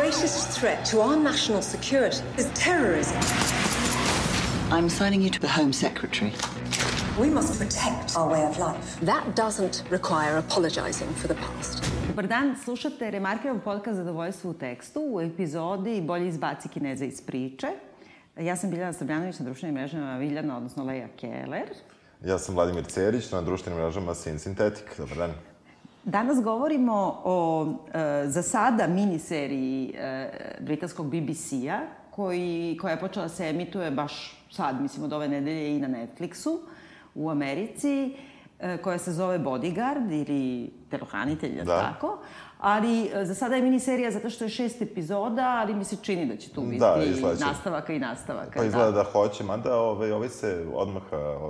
greatest threat to our national security is terrorism. I'm assigning you to the Home Secretary. We must protect our way of life. That doesn't require apologizing for the past. Dobar dan, slušate Remarkerov podcast Zadovoljstvo u tekstu u epizodi Bolje izbaci Kineza iz priče. Ja sam Biljana Srbljanović na društvenim mrežama Viljana, odnosno Leja Keller. Ja sam Vladimir Cerić, na društvenim mrežama Sin Synthetic. Dobar dan. Danas govorimo o, e, za sada, miniseriji e, britanskog BBC-a, koji, koja je počela da se emituje baš sad, mislim, od ove nedelje i na Netflixu u Americi, e, koja se zove Bodyguard ili Telohranitelj, da. tako. Ali e, za sada je miniserija zato što je šest epizoda, ali mi se čini da će tu biti Da, izgleda će. nastavaka i nastavaka. Pa izgleda da, da hoće, mada ovaj, ovaj se odmah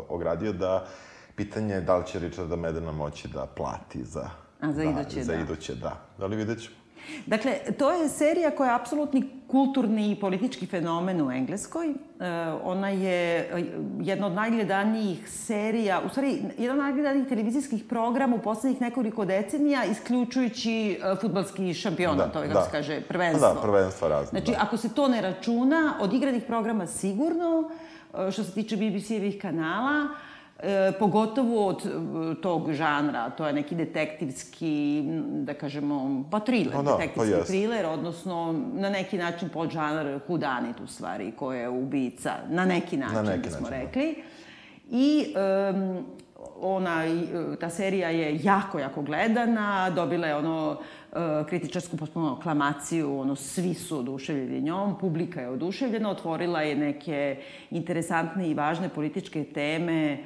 ogradio da pitanje je da li će Richarda Medena moći da plati za... A, za da, iduće, za da. iduće, da. Da li vidjet ćemo? Dakle, to je serija koja je apsolutni kulturni i politički fenomen u Engleskoj. E, ona je e, jedna od najgledanijih serija, u stvari, jedan od najgledanijih televizijskih programa u poslednjih nekoliko decenija, isključujući e, futbalski šampionat, Da, ovaj, kako da. se kaže, prvenstvo. Da, prvenstva razne. Znači, da. ako se to ne računa, od igranih programa sigurno, što se tiče BBC-evih kanala, e, pogotovo od e, tog žanra, to je neki detektivski, da kažemo, pa thriller, Pa da, pa detektivski jeste. thriller, odnosno na neki način podžanar hudanit u stvari, ko je ubica, na neki način, neki bismo način, da. rekli. I um, ona, ta serija je jako, jako gledana, dobila je ono e, kritičarsku potpuno aklamaciju, ono, svi su oduševljeni njom, publika je oduševljena, otvorila je neke interesantne i važne političke teme e, u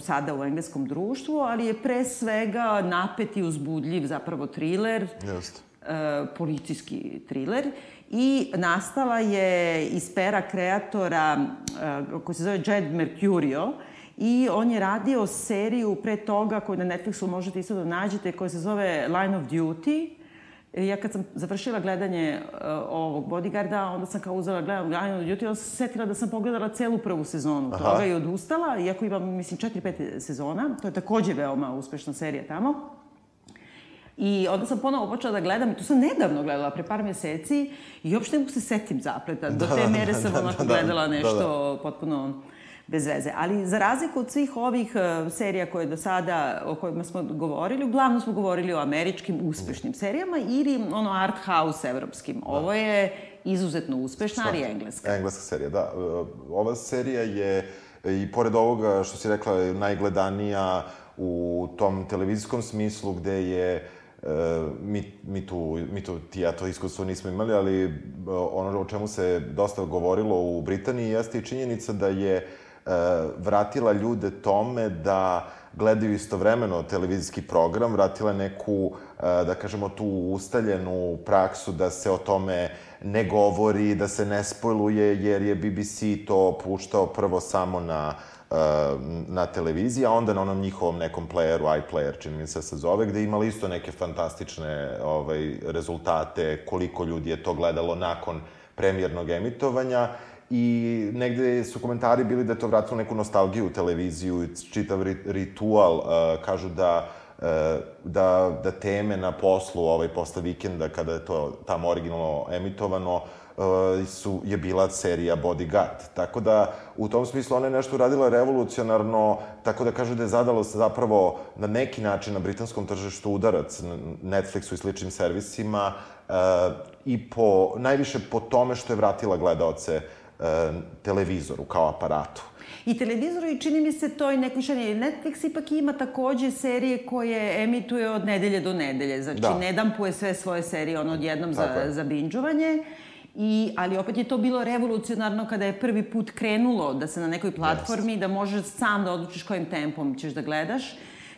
sada u engleskom društvu, ali je pre svega napet i uzbudljiv zapravo thriller, Jeste. e, policijski thriller i nastala je iz pera kreatora e, koji se zove Jed Mercurio i on je radio seriju pre toga koju na Netflixu možete isto da nađete koja se zove Line of Duty. E, Ja kad sam završila gledanje uh, ovog bodyguarda, onda sam kao uzela gledam Line of Duty, onda sam se setila da sam pogledala celu prvu sezonu Aha. toga i odustala, iako ima, mislim, 4-5 sezona. To je takođe veoma uspešna serija tamo. I onda sam ponovo počela da gledam, i to sam nedavno gledala, pre par meseci, i uopšte ne mogu se setim zapleta. Do te mere sam da, onako da, gledala da, nešto potpuno bez veze. Ali za razliku od svih ovih uh, serija koje do sada, o kojima smo govorili, uglavnom smo govorili o američkim uspešnim serijama ili ono art house evropskim. Ovo je izuzetno uspešna, ali engleska. Engleska serija, da. E, Ova serija je, i pored ovoga što si rekla, najgledanija u tom televizijskom smislu gde je e, mi, mi, tu, mi tu, ti ja to iskustvo nismo imali, ali e, ono o čemu se dosta govorilo u Britaniji jeste i činjenica da je e, vratila ljude tome da gledaju istovremeno televizijski program, vratila neku, e, da kažemo, tu ustaljenu praksu da se o tome ne govori, da se ne spojluje, jer je BBC to puštao prvo samo na e, na televiziji, a onda na onom njihovom nekom playeru, iPlayer, čini mi se se zove, gde imali isto neke fantastične ovaj, rezultate, koliko ljudi je to gledalo nakon premijernog emitovanja i negde su komentari bili da je to vratilo neku nostalgiju u televiziju, čitav ri- ritual, uh, kažu da uh, da, da teme na poslu ovaj, posle vikenda, kada je to tamo originalno emitovano, uh, su, je bila serija Bodyguard. Tako da, u tom smislu ona je nešto uradila revolucionarno, tako da kažu da je zadalo se zapravo na neki način na britanskom tržištu udarac Netflixu i sličnim servisima uh, i po, najviše po tome što je vratila gledaoce uh, televizoru kao aparatu. I televizoru i čini mi se to i neko šanje. Netflix ipak ima takođe serije koje emituje od nedelje do nedelje. Znači, Da. ne dampuje sve svoje serije ono odjednom Tako za, je. za binđovanje. I, ali opet je to bilo revolucionarno kada je prvi put krenulo da se na nekoj platformi, da možeš sam da odlučiš kojim tempom ćeš da gledaš.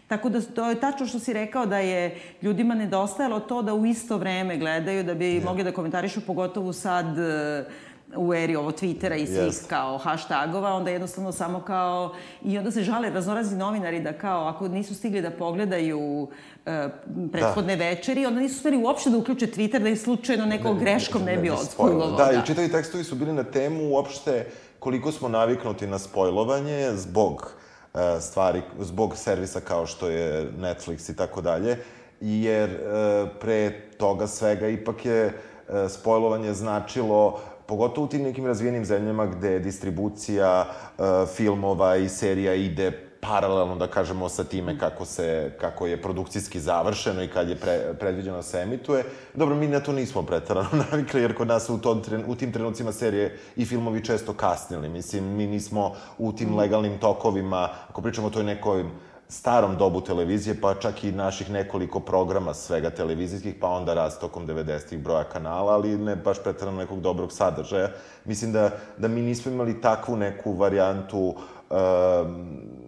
Tako da to je tačno što si rekao da je ljudima nedostajalo to da u isto vreme gledaju, da bi mogli da komentarišu, pogotovo sad e, u eri ovo Twittera i svih Jest. kao hashtagova, onda jednostavno samo kao... I onda se žale raznorazni novinari da kao ako nisu stigli da pogledaju e, prethodne večeri, onda nisu smeli uopšte da uključe Twitter da ih slučajno neko greškom ne bi odspojlovao. Da, i čitavi tekstovi su bili na temu uopšte koliko smo naviknuti na spojlovanje zbog e, stvari, zbog servisa kao što je Netflix i tako dalje, jer e, pre toga svega ipak je e, spojlovanje značilo pogotovo u tim nekim razvijenim zemljama gde distribucija e, filmova i serija ide paralelno, da kažemo, sa time kako, se, kako je produkcijski završeno i kad je pre, predviđeno da se emituje. Dobro, mi na to nismo pretarano navikli, jer kod nas u, tom, u tim trenucima serije i filmovi često kasnili. Mislim, mi nismo u tim legalnim tokovima, ako pričamo o toj nekoj starom dobu televizije, pa čak i naših nekoliko programa svega televizijskih, pa onda rast tokom 90-ih broja kanala, ali ne baš pretarano nekog dobrog sadržaja. Mislim da, da mi nismo imali takvu neku varijantu um,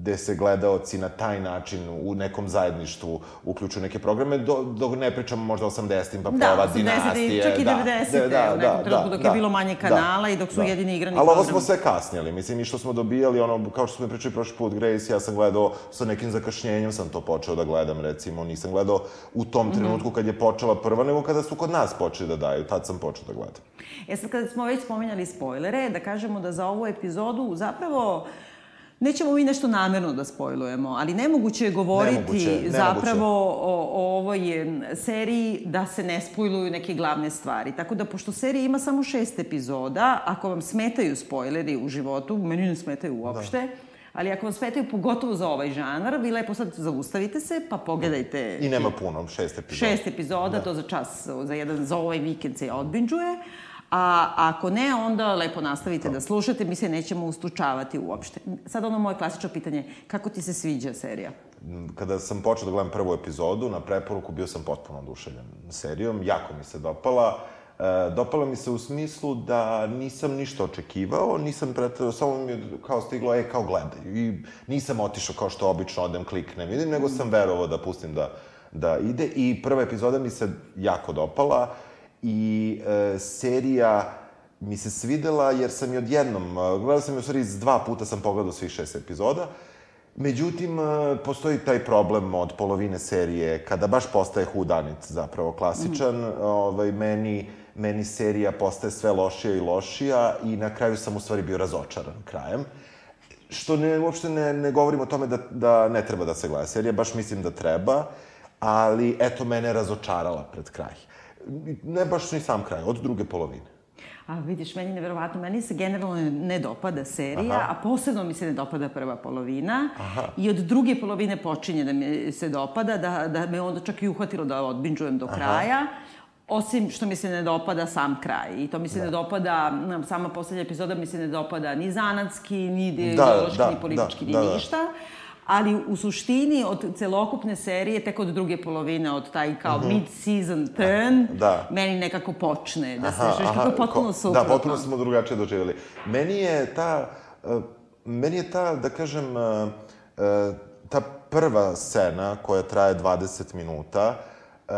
gde se gledaoci na taj način u nekom zajedništvu uključuju neke programe, do, dok ne pričamo možda o 80-im, pa da, prva dinastije. čak i 90-te, da, da, u nekom trenutku dok da, je bilo manje kanala da, i dok su da. jedini igrani Ali ovo smo sve kasnijeli, mislim, i što smo dobijali, ono, kao što smo pričali prošli put, Grace, ja sam gledao sa nekim zakašnjenjem, sam to počeo da gledam, recimo, nisam gledao u tom mhm. trenutku mm -hmm. kad je počela prva, nego kada su kod nas počeli da daju, tad sam počeo da gledam. E sad, kada smo već spomenjali spoilere, da kažemo da za ovu epizodu zapravo Nećemo mi nešto namerno da spojlujemo, ali nemoguće je govoriti nemoguće, nemoguće. zapravo o, o ovoj seriji da se ne spojluju neke glavne stvari. Tako da, pošto serija ima samo šest epizoda, ako vam smetaju spojleri u životu, meni ne smetaju uopšte, da. Ali ako vam smetaju pogotovo za ovaj žanar, vi lepo sad zaustavite se, pa pogledajte... I nema puno, šest epizoda. Šest epizoda, da. to za čas, za, jedan, za ovaj vikend se odbinđuje. A ako ne, onda lepo nastavite da slušate, mi se nećemo ustučavati uopšte. Sad ono moje klasično pitanje, kako ti se sviđa serija? Kada sam počeo da gledam prvu epizodu, na preporuku bio sam potpuno oduševljen serijom, jako mi se dopala. E, dopala mi se u smislu da nisam ništa očekivao, nisam pretredao, samo mi je kao stiglo, e, kao gledaj. I nisam otišao kao što obično odem, kliknem, vidim, nego sam verovao da pustim da, da ide. I prva epizoda mi se jako dopala. I e, serija mi se svidela jer sam je odjednom, e, gledao sam je u stvari dva puta sam pogledao svih šest epizoda, Međutim, e, postoji taj problem od polovine serije, kada baš postaje hudanit, zapravo klasičan, mm. ovaj, meni, meni serija postaje sve lošija i lošija i na kraju sam u stvari bio razočaran krajem. Što ne, uopšte ne, ne govorim o tome da, da ne treba da se gleda serija, baš mislim da treba, ali eto, mene razočarala pred kraj ne baš ni sam kraj, od druge polovine. A vidiš, meni je neverovatno, meni se generalno ne dopada serija, Aha. a posebno mi se ne dopada prva polovina. Aha. I od druge polovine počinje da mi se dopada, da, da me onda čak i uhvatilo da odbinđujem do Aha. kraja. Osim što mi se ne dopada sam kraj. I to mi se da. ne dopada, sama poslednja epizoda mi se ne dopada ni zanatski, ni ideološki, da, da, ni politički, da, ni da, ništa. Da ali u suštini od celokupne serije, tek od druge polovine, od taj kao mm -hmm. mid-season turn, da. meni nekako počne da aha, se što je potpuno suprotno. Da, potpuno smo drugačije doživjeli. Meni je ta, uh, meni je ta, da kažem, uh, uh, ta prva scena koja traje 20 minuta, uh,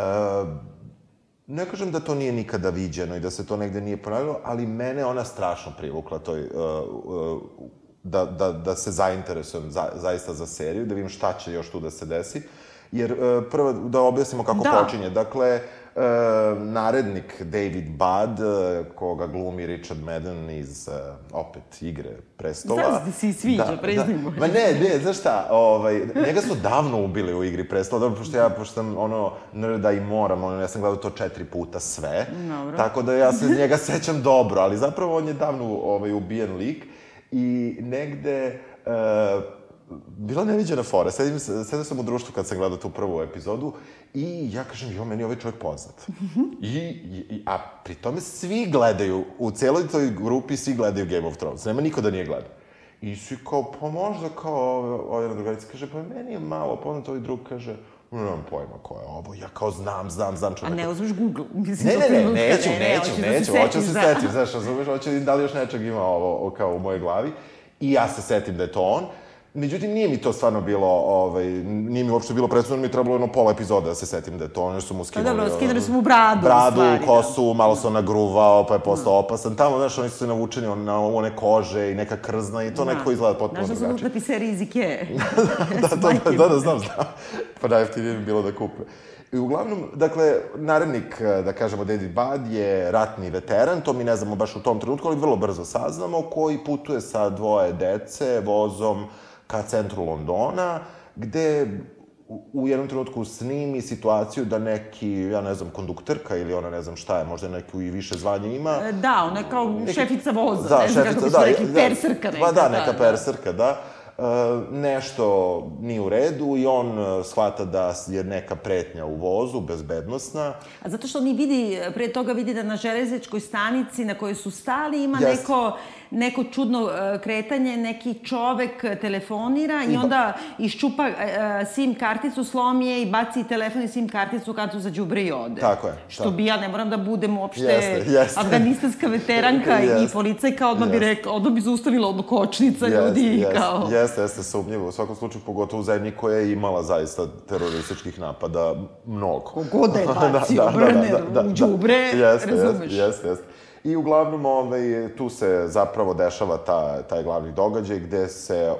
ne kažem da to nije nikada viđeno i da se to negde nije ponavljalo, ali mene ona strašno privukla toj, uh, uh, da, da, da se zainteresujem za, zaista za seriju, da vidim šta će još tu da se desi. Jer, e, prvo, da objasnimo kako da. počinje. Dakle, e, narednik David Budd, e, koga glumi Richard Madden iz, opet, Igre prestola. Znaš da si sviđa, da, preznimo. Da. Ma ne, ne, znaš šta, ovaj, njega su davno ubili u Igri prestola, dobro, pošto ja, pošto sam, ono, nerda i moram, ono, ja sam gledao to četiri puta sve. Dobro. Tako da ja se njega sećam dobro, ali zapravo on je davno ovaj, ubijen lik i negde... Uh, bila neviđena fora. Sedim, sedim sam u društvu kad sam gledao tu prvu epizodu i ja kažem, jo, meni je ovaj čovjek poznat. I, i, a pri tome svi gledaju, u celoj toj grupi svi gledaju Game of Thrones. Nema niko da nije gledao. I svi kao, pa možda kao, jedna drugarica kaže, pa meni je malo poznat, ovaj drug kaže, nemam pojma ko je ovo, ja kao znam, znam, znam čoveka. A ne uzmeš Google? Mislim, ne, ne, ne, neću, ne, neću, neću, neću, hoću da se setim, znaš, razumeš, hoću da li još nečeg ima ovo, kao u mojoj glavi. I ja se setim da je to on. Međutim, nije mi to stvarno bilo, ovaj, nije mi uopšte bilo predstavno, mi je trebalo jedno pola epizoda da se setim da je to, ono su mu skinuli... Pa dobro, skinuli su mu bradu, Bradu, stvari, kosu, da. malo se nagruvao, pa je postao mm. opasan. Tamo, znaš, oni su se navučeni na one kože i neka krzna i to da. neko izgleda potpuno drugačije. Znaš da su napisali iz Ikea. da, da, da, da, da, znam, znam. Pa najjeftinije mi bilo da kupe. I uglavnom, dakle, narednik, da kažemo, David Bad je ratni veteran, to mi ne znamo baš u tom trenutku, ali vrlo brzo saznamo, koji putuje sa dvoje dece vozom ka centru Londona, gde u, jednom trenutku snimi situaciju da neki, ja ne znam, kondukterka ili ona ne znam šta je, možda neku i više zvanje ima. E, Da, ona je kao Neki- šefica voza, da, ne znam šefica, kako da, rekli, da, persrka neka. Pa da, neka da. persrka, da. E, nešto nije u redu i on e, shvata da je neka pretnja u vozu, bezbednosna. A zato što oni vidi, pre toga vidi da na železničkoj stanici na kojoj su stali ima Jeste. neko, neko čudno e, kretanje, neki čovek telefonira i ba- onda iščupa e, e, sim karticu, slomi je i baci telefon i sim karticu kad tu za đubre i ode. Tako je, Što tako. bi ja, ne moram da budem uopšte Jeste, jeste. afganistanska veteranka i Jeste. policajka, odmah bi Jeste. rekla, odmah bi zaustavila odmah kočnica ljudi i jeste, kao... Jeste, jeste, sumnjivo. U svakom slučaju, pogotovo u zemlji koja je imala zaista terorističkih napada mnogo. Kogod da je bacio Brner u đubre, jeste, razumeš. Jeste, jeste, jeste. I uglavnom, ovaj, tu se zapravo dešava ta, taj glavni događaj gde se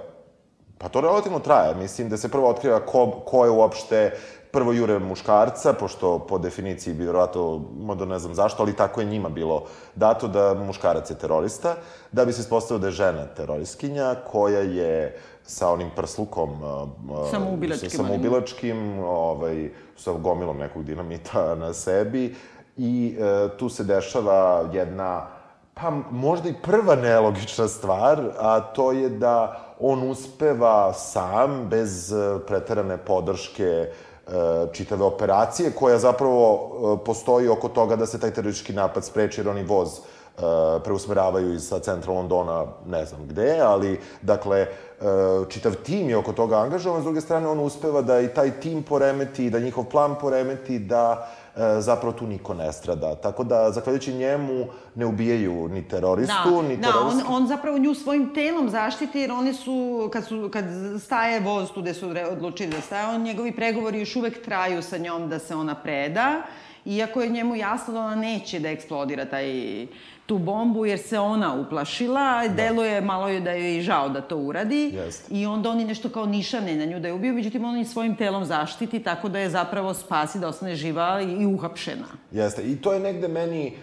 Pa to relativno traje. Mislim da se prvo otkriva ko, ko je uopšte prvo jure muškarca, pošto po definiciji bi vjerojatno, možda ne znam zašto, ali tako je njima bilo dato da muškarac je terorista, da bi se ispostavilo da je žena teroristkinja koja je sa onim prslukom uh, uh, Samoubilačkim sa samoubilačkim ovaj, sa gomilom nekog dinamita na sebi i uh, tu se dešava jedna Pa možda i prva nelogična stvar, a to je da on uspeva sam, bez e, preterane podrške e, čitave operacije, koja zapravo e, postoji oko toga da se taj teroristički napad spreči, jer oni voz e, preusmeravaju iz sa centra Londona, ne znam gde, ali, dakle, e, čitav tim je oko toga angažovan, s druge strane on uspeva da i taj tim poremeti, da njihov plan poremeti, da e, zapravo tu niko ne strada. Tako da, zahvaljujući njemu, ne ubijaju ni teroristu, ni da, on, teroristu. on zapravo nju svojim telom zaštiti, jer oni su, kad, su, kad staje voz tu gde su odlučili da staje, on, njegovi pregovori još uvek traju sa njom da se ona preda, iako je njemu jasno da ona neće da eksplodira taj, tu bombu, jer se ona uplašila, da. deluje malo je da joj je žao da to uradi, Jeste. i onda oni nešto kao nišane na nju da je ubiju, međutim on i svojim telom zaštiti, tako da je zapravo spasi da ostane živa i, uhapšena. Jeste. I to je negde meni e,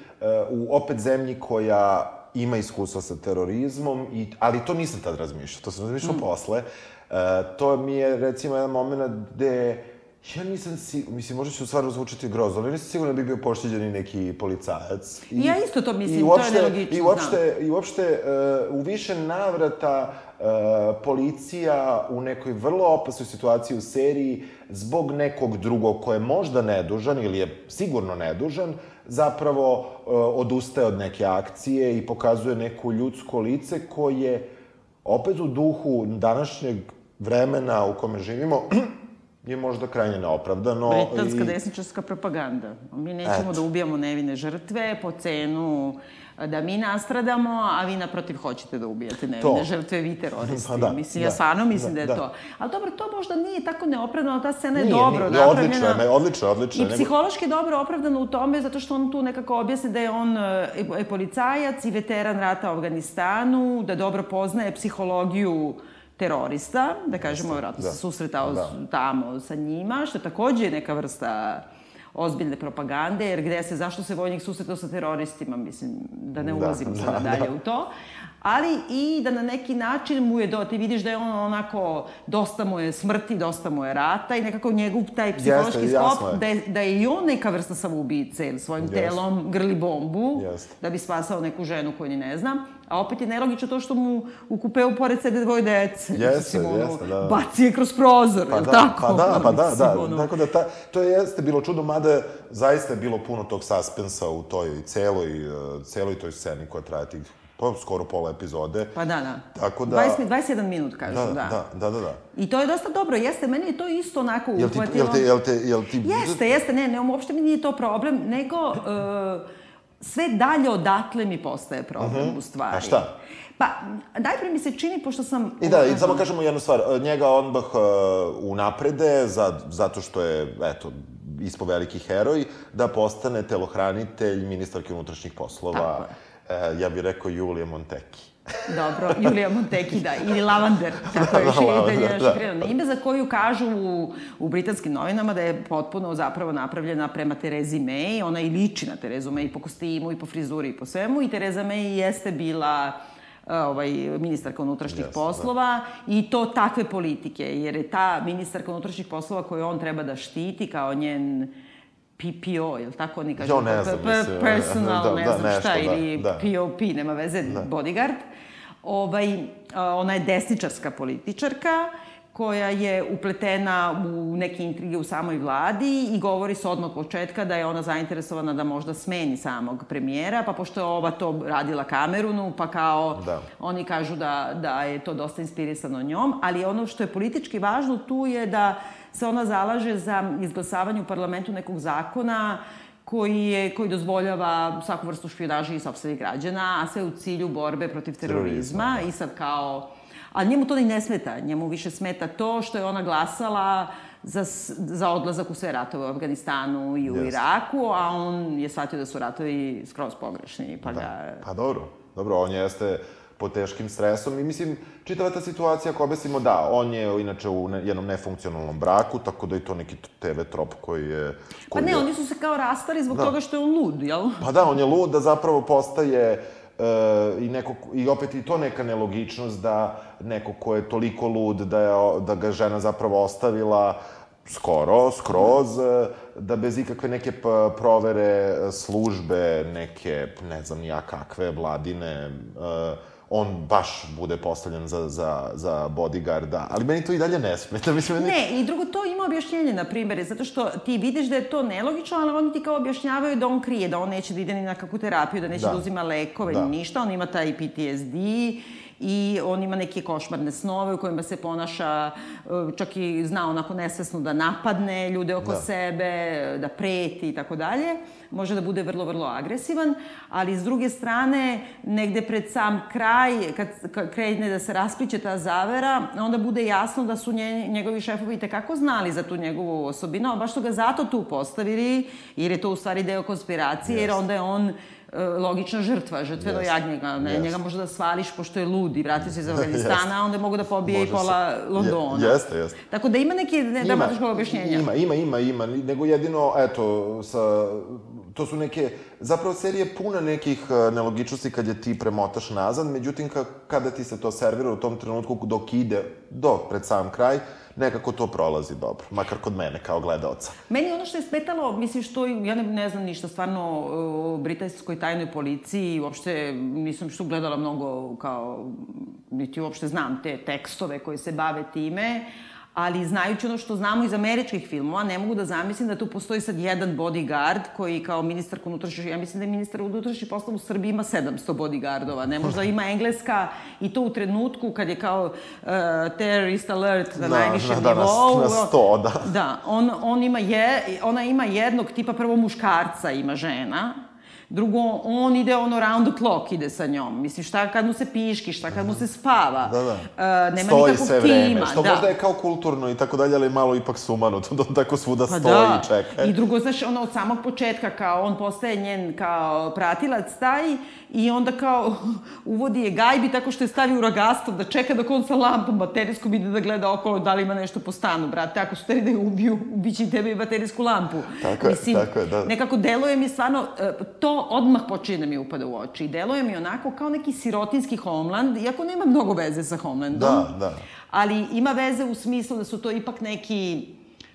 u opet zemlji koja ima iskustva sa terorizmom, i, ali to nisam tad razmišljao, to sam razmišljao mm. posle. E, to mi je, recimo, jedan moment gde Ja nisam si, mislim, možda ću stvarno zvučati grozno, ali nisam siguran da bi bio pošteđen i neki policajac. I, Ja isto to mislim, i to je uopšte, nelogično, I uopšte, i uopšte uh, u više navrata uh, policija u nekoj vrlo opasnoj situaciji u seriji zbog nekog drugog ko je možda nedužan ili je sigurno nedužan, zapravo uh, odustaje od neke akcije i pokazuje neko ljudsko lice koje opet u duhu današnjeg vremena u kome živimo je možda krajnje neopravdano. Britanska i- desničarska propaganda. Mi nećemo Eto. da ubijamo nevine žrtve po cenu da mi nastradamo, a vi naprotiv hoćete da ubijate nevine To. žrtve, vi teroristi. Pa da, mislim, da, ja stvarno mislim da, da, je da. to. Ali dobro, to možda nije tako neopravdano, ta scena je Nije, dobro nije, napravljena. odlično je, odlično, odlično I je, nego- psihološki je dobro opravdano u tome, zato što on tu nekako objasni da je on e, e, policajac i veteran rata u Afganistanu, da dobro poznaje psihologiju terorista, da kažemo, vjerojatno da. se susretao Da. tamo sa njima, što je takođe neka vrsta ozbiljne propagande, jer gde se, zašto se vojnik susretao sa teroristima, mislim, da ne Da, ulazimo da, sada dalje da. u to. Ali i da na neki način mu je do, ti vidiš da je on onako, dosta mu je smrti, dosta mu je rata i nekako njegov taj psihološki Jeste, sklop, je. da je, da je i on neka vrsta samoubice, svojim Jeste. telom grli bombu, Jeste. da bi spasao neku ženu koju ni ne zna. A opet je nelogično to što mu u kupeu pored sede dvoje dece. Jeste, ono, jeste, da. Baci je kroz prozor, Pa jel da, tako? pa da, pa da, da. ono. Tako da ta, to je, jeste bilo čudno, mada zaista je bilo puno tog suspensa u toj celoj, uh, celoj toj sceni koja traje tih pa, skoro pola epizode. Pa da, da. Tako da- 20, mi- 21 minut, kažu, Da, da. da, da, da, da. I to je dosta dobro, jeste, meni je to isto onako Jel ti, uhvatilo. jel te, jel te, jel ti... Jeste, jeste, ne, ne, uopšte mi nije to problem, nego uh, sve dalje odatle mi postaje problem, u stvari. Mhm. A šta? Pa, najpre mi se čini, pošto sam... I da, i samo kažemo jednu stvar. e, Njega odmah uh, unaprede, za, zato što je, eto, ispo veliki heroj, da postane telohranitelj ministarke unutrašnjih poslova. Tako E, ja bih rekao Julije Monteki. Dobro, Julija Monteki, da, ili Lavander, kako je še, da je da. šifrirano ime, za koju kažu u, u britanskim novinama da je potpuno zapravo napravljena prema Terezi May, ona i liči na Terezu May po kostimu i po frizuri i po svemu, i Tereza May jeste bila ovaj, ministarka unutrašnjih Jeste, poslova i to takve politike, jer je ta ministarka unutrašnjih poslova koju on treba da štiti kao njen PPO, ili tako oni kažu? Jo, ne znam, mislim, Personal, da, ne da, znam nešto, šta, da, ili da. POP, nema veze, bodyguard. Ovaj, ona je desničarska političarka koja je upletena u neke intrige u samoj vladi i govori se odmah od početka da je ona zainteresovana da možda smeni samog premijera, pa pošto je ova to radila Kamerunu, pa kao Da. oni kažu da, da je to dosta inspirisano njom, ali ono što je politički važno tu je da se ona zalaže za izglasavanje u parlamentu nekog zakona koji, je, koji dozvoljava svaku vrstu špionaže i sobstvenih građana, a sve u cilju borbe protiv terorizma. Terorizma, I sad kao... A njemu to ni ne smeta. Njemu više smeta to što je ona glasala za, za odlazak u sve ratove u Afganistanu i u Jeste. Iraku, a on je shvatio da su ratovi skroz pogrešni, pa ga... Pa dobro, dobro, on jeste pod teškim stresom i mislim, čitava ta situacija, ako objasnimo, da, on je inače u ne, jednom nefunkcionalnom braku, tako da je to neki TV trop koji je... Pa Koji ne, je, oni su se kao rastali zbog Da. toga što je on lud, jel? Pa da, on je lud da zapravo postaje e, i neko, i opet i to neka nelogičnost da neko ko je toliko lud da, je, da ga žena zapravo ostavila skoro, skroz, e, da bez ikakve neke provere e, službe, neke, ne znam ja kakve, vladine, e, on baš bude postavljen za, za, za bodyguarda, ali meni to i dalje ne smeta. Mislim, meni... Ne, i drugo, to ima objašnjenje, na primjer, zato što ti vidiš da je to nelogično, ali oni ti kao objašnjavaju da on krije, da on neće da ide ni na kakvu terapiju, da neće da, Da. uzima lekove, Da. ni ništa, on ima taj PTSD i on ima neke košmarne snove u kojima se ponaša, e, čak i zna onako nesvesno da napadne ljude oko Da. sebe, da preti i tako dalje. Može da bude vrlo, vrlo agresivan, ali s druge strane, negde pred sam kraj, kad, kad krene da se raspliće ta zavera, onda bude jasno da su nje, njegovi šefovi tekako znali za tu njegovu osobinu, a baš su ga zato tu postavili, jer je to u stvari deo konspiracije, jer Jeste. onda je on logična žrtva, žrtveno Jeste. jagnje ga. Ne, Jeste. njega može da svališ pošto je lud i vratio se iz Afganistana, a onda mogu da pobije i Može se. pola Londona. Je- jeste, jeste. Tako da ima neke ne, dramatičkog objašnjenja. Ima, ima, ima, ima, nego jedino, eto, sa, to su neke, zapravo serija je puna nekih e, nelogičnosti kad je ti premotaš nazad, međutim, ka, kada ti se to servira u tom trenutku dok ide do pred sam kraj, nekako to prolazi dobro, makar kod mene kao gledaoca. Meni ono što je smetalo, mislim što, ja ne, ne znam ništa stvarno o britanskoj tajnoj policiji, uopšte nisam što gledala mnogo kao, niti uopšte znam te tekstove koji se bave time, ali znajući ono što znamo iz američkih filmova, ne mogu da zamislim da tu postoji sad jedan bodyguard koji kao ministar unutrašnjih, ja mislim da je ministar unutrašnjih poslova u Srbiji ima 700 bodyguardova, ne možda ima engleska i to u trenutku kad je kao uh, terrorist alert na, Na- najvišem na- da, na- na 100, da. Da, on, on ima je, ona ima jednog tipa, prvo muškarca ima žena, drugo, on ide ono round the clock ide sa njom. Mislim, šta kad mu se piški, šta kad mu se spava. Da, da. E, nema Stoji nikakvog tima. vreme, što da. možda je kao kulturno i tako dalje, ali malo ipak sumano, to da on tako svuda Pa stoji da. i čeka. I drugo, znaš, ono, od samog početka, kao, on postaje njen, kao, pratilac taj i onda, kao, uvodi je gajbi tako što je stavi u ragastav da čeka dok on sa lampom baterijskom ide da gleda okolo da li ima nešto po stanu, brate. Ako su teri da je ubiju, ubiće i tebe i baterijsku lampu. Tako je, tako je, da. Nekako deluje mi stvarno, e, to odmah počinje da mi upada u oči. Deluje mi onako kao neki sirotinski Homeland, iako nema mnogo veze sa Homelandom. Da, da. Ali ima veze u smislu da su to ipak neki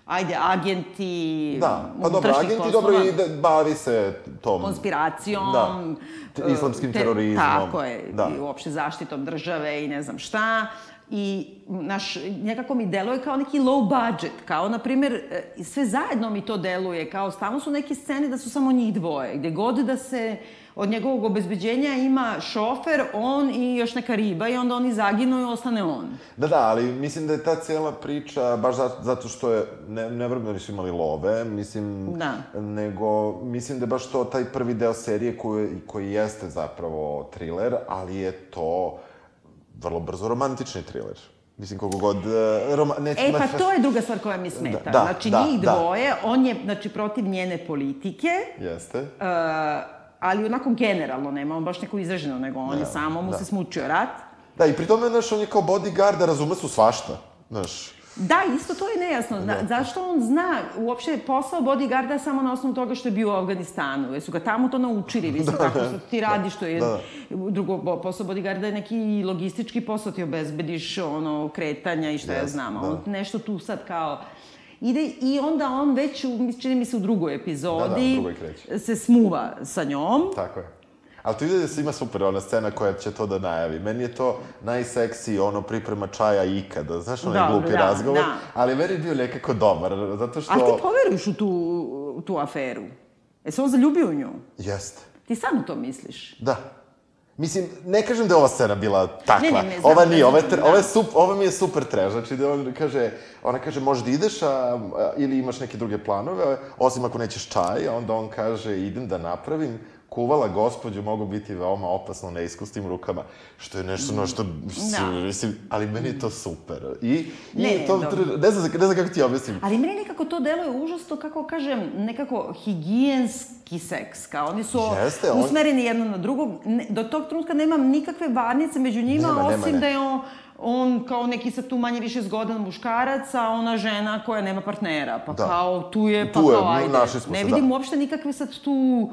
ajde, agenti Da, pa dobro, agenti poslova, dobro i da bavi se tom... konspiracijom, Da. Te- e, islamskim terorizmom. Tako je, Da. i uopšte zaštitom države i ne znam šta. I, naš, nekako mi deluje kao neki low budget, kao, na primjer, e, sve zajedno mi to deluje, kao, stalno su neke scene da su samo njih dvoje, gde god da se od njegovog obezbeđenja ima šofer, on i još neka riba i onda oni zaginu i ostane on. Da, da, ali mislim da je ta cijela priča, baš zato, zato što je, ne, ne vrlo da nisu imali love, mislim, Da. nego, mislim da je baš to taj prvi deo serije koji, koji jeste zapravo thriller, ali je to vrlo brzo romantični thriller. Mislim, koliko god... Uh, roma, neću E, pa to je druga stvar koja mi smeta. Da, znači, da, njih da. dvoje, on je, znači, protiv njene politike, Jeste. uh, ali onako generalno nema on baš neku izraženu, nego on je samo mu da. se smučio rat. Da, i pri tome, znaš, on je kao bodyguard, a razume su svašta. Znaš, Da, isto to je nejasno. Da. Zašto on zna uopšte posao bodyguarda samo na osnovu toga što je bio u Afganistanu? Jesu ga tamo to naučili? Mislim, da, kako što ti radi, što je da. drugo posao bodyguarda je neki logistički posao, ti obezbediš ono, kretanja i šta yes, ja znam. Da. On nešto tu sad kao ide i onda on već, čini mi se u drugoj epizodi, da, da, se smuva sa njom. Tako je. Ali tu ide da se ima super ona scena koja će to da najavi. Meni je to najseksi ono priprema čaja ikada. Znaš, onaj glupi da, razgovor. Da. Ali meni je bio nekako dobar, zato što... Ali ti poveruješ u tu, u tu aferu? E se on zaljubio u nju? Jeste. Ti samo to misliš? Da. Mislim, ne kažem da je ova scena bila takva. Ne, ne, ne, znam, ova nije, ova, je, ova, je sup, ova mi je super trež. Znači, da on kaže, ona kaže, možda ideš, a, a, ili imaš neke druge planove, osim ako nećeš čaj, a onda on kaže, idem da napravim kuvala gospođu mogu biti veoma opasno neiskusnim rukama, što je nešto na što, da. mislim, ali meni je to super. I, ne, i to, dobro. ne, znam, ne znam kako ti objasnim. Ali meni nekako to deluje užasno, kako kažem, nekako higijenski seks, kao oni su Jeste, on... usmereni jedno na drugog. Ne, do tog trenutka nemam nikakve varnice među njima, nema, osim nema, ne. da je on on kao neki sad tu manje više zgodan muškarac, a ona žena koja nema partnera. Pa da. kao tu je, pa tu kao ajde. ne da. vidim da. uopšte nikakve sad tu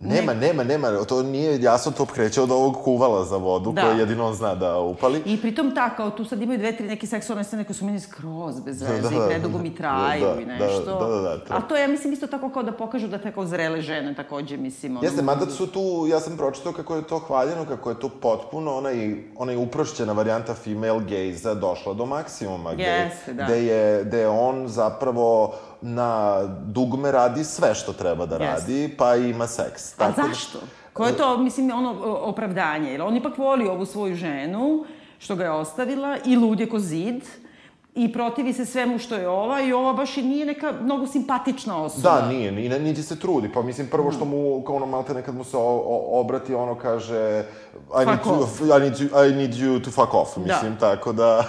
Nema, ne... nema, nema, to nije jasno to kreće od ovog kuvala za vodu, da. koje jedino on zna da upali. I pritom tako, kao tu sad imaju dve, tri neke seksualne scene koje su meni skroz bez veze da, da, i predugo mi traju da, i nešto. Da, da, da, da, A to ja mislim isto tako kao da pokažu da tako zrele žene takođe, mislim. Ono... Jeste, mada su tu, ja sam pročitao kako je to hvaljeno, kako je to potpuno onaj, onaj uprošćena varijanta female gaze došla do maksimuma. Jeste, da. Gde je, gde je on zapravo na dugme radi sve što treba da radi, yes. pa ima seks. A Tako da- zašto? Koje je to, mislim, ono, opravdanje? Jer on ipak voli ovu svoju ženu, što ga je ostavila, i lud je ko zid, i protivi se svemu što je ova i ova baš i nije neka mnogo simpatična osoba. Da, nije, ni, niti se trudi. Pa mislim, prvo što mu, kao ono, malte nekad mu se o, o, obrati, ono kaže I need, to, I, need to, I need you to fuck off, da. mislim, da. tako da...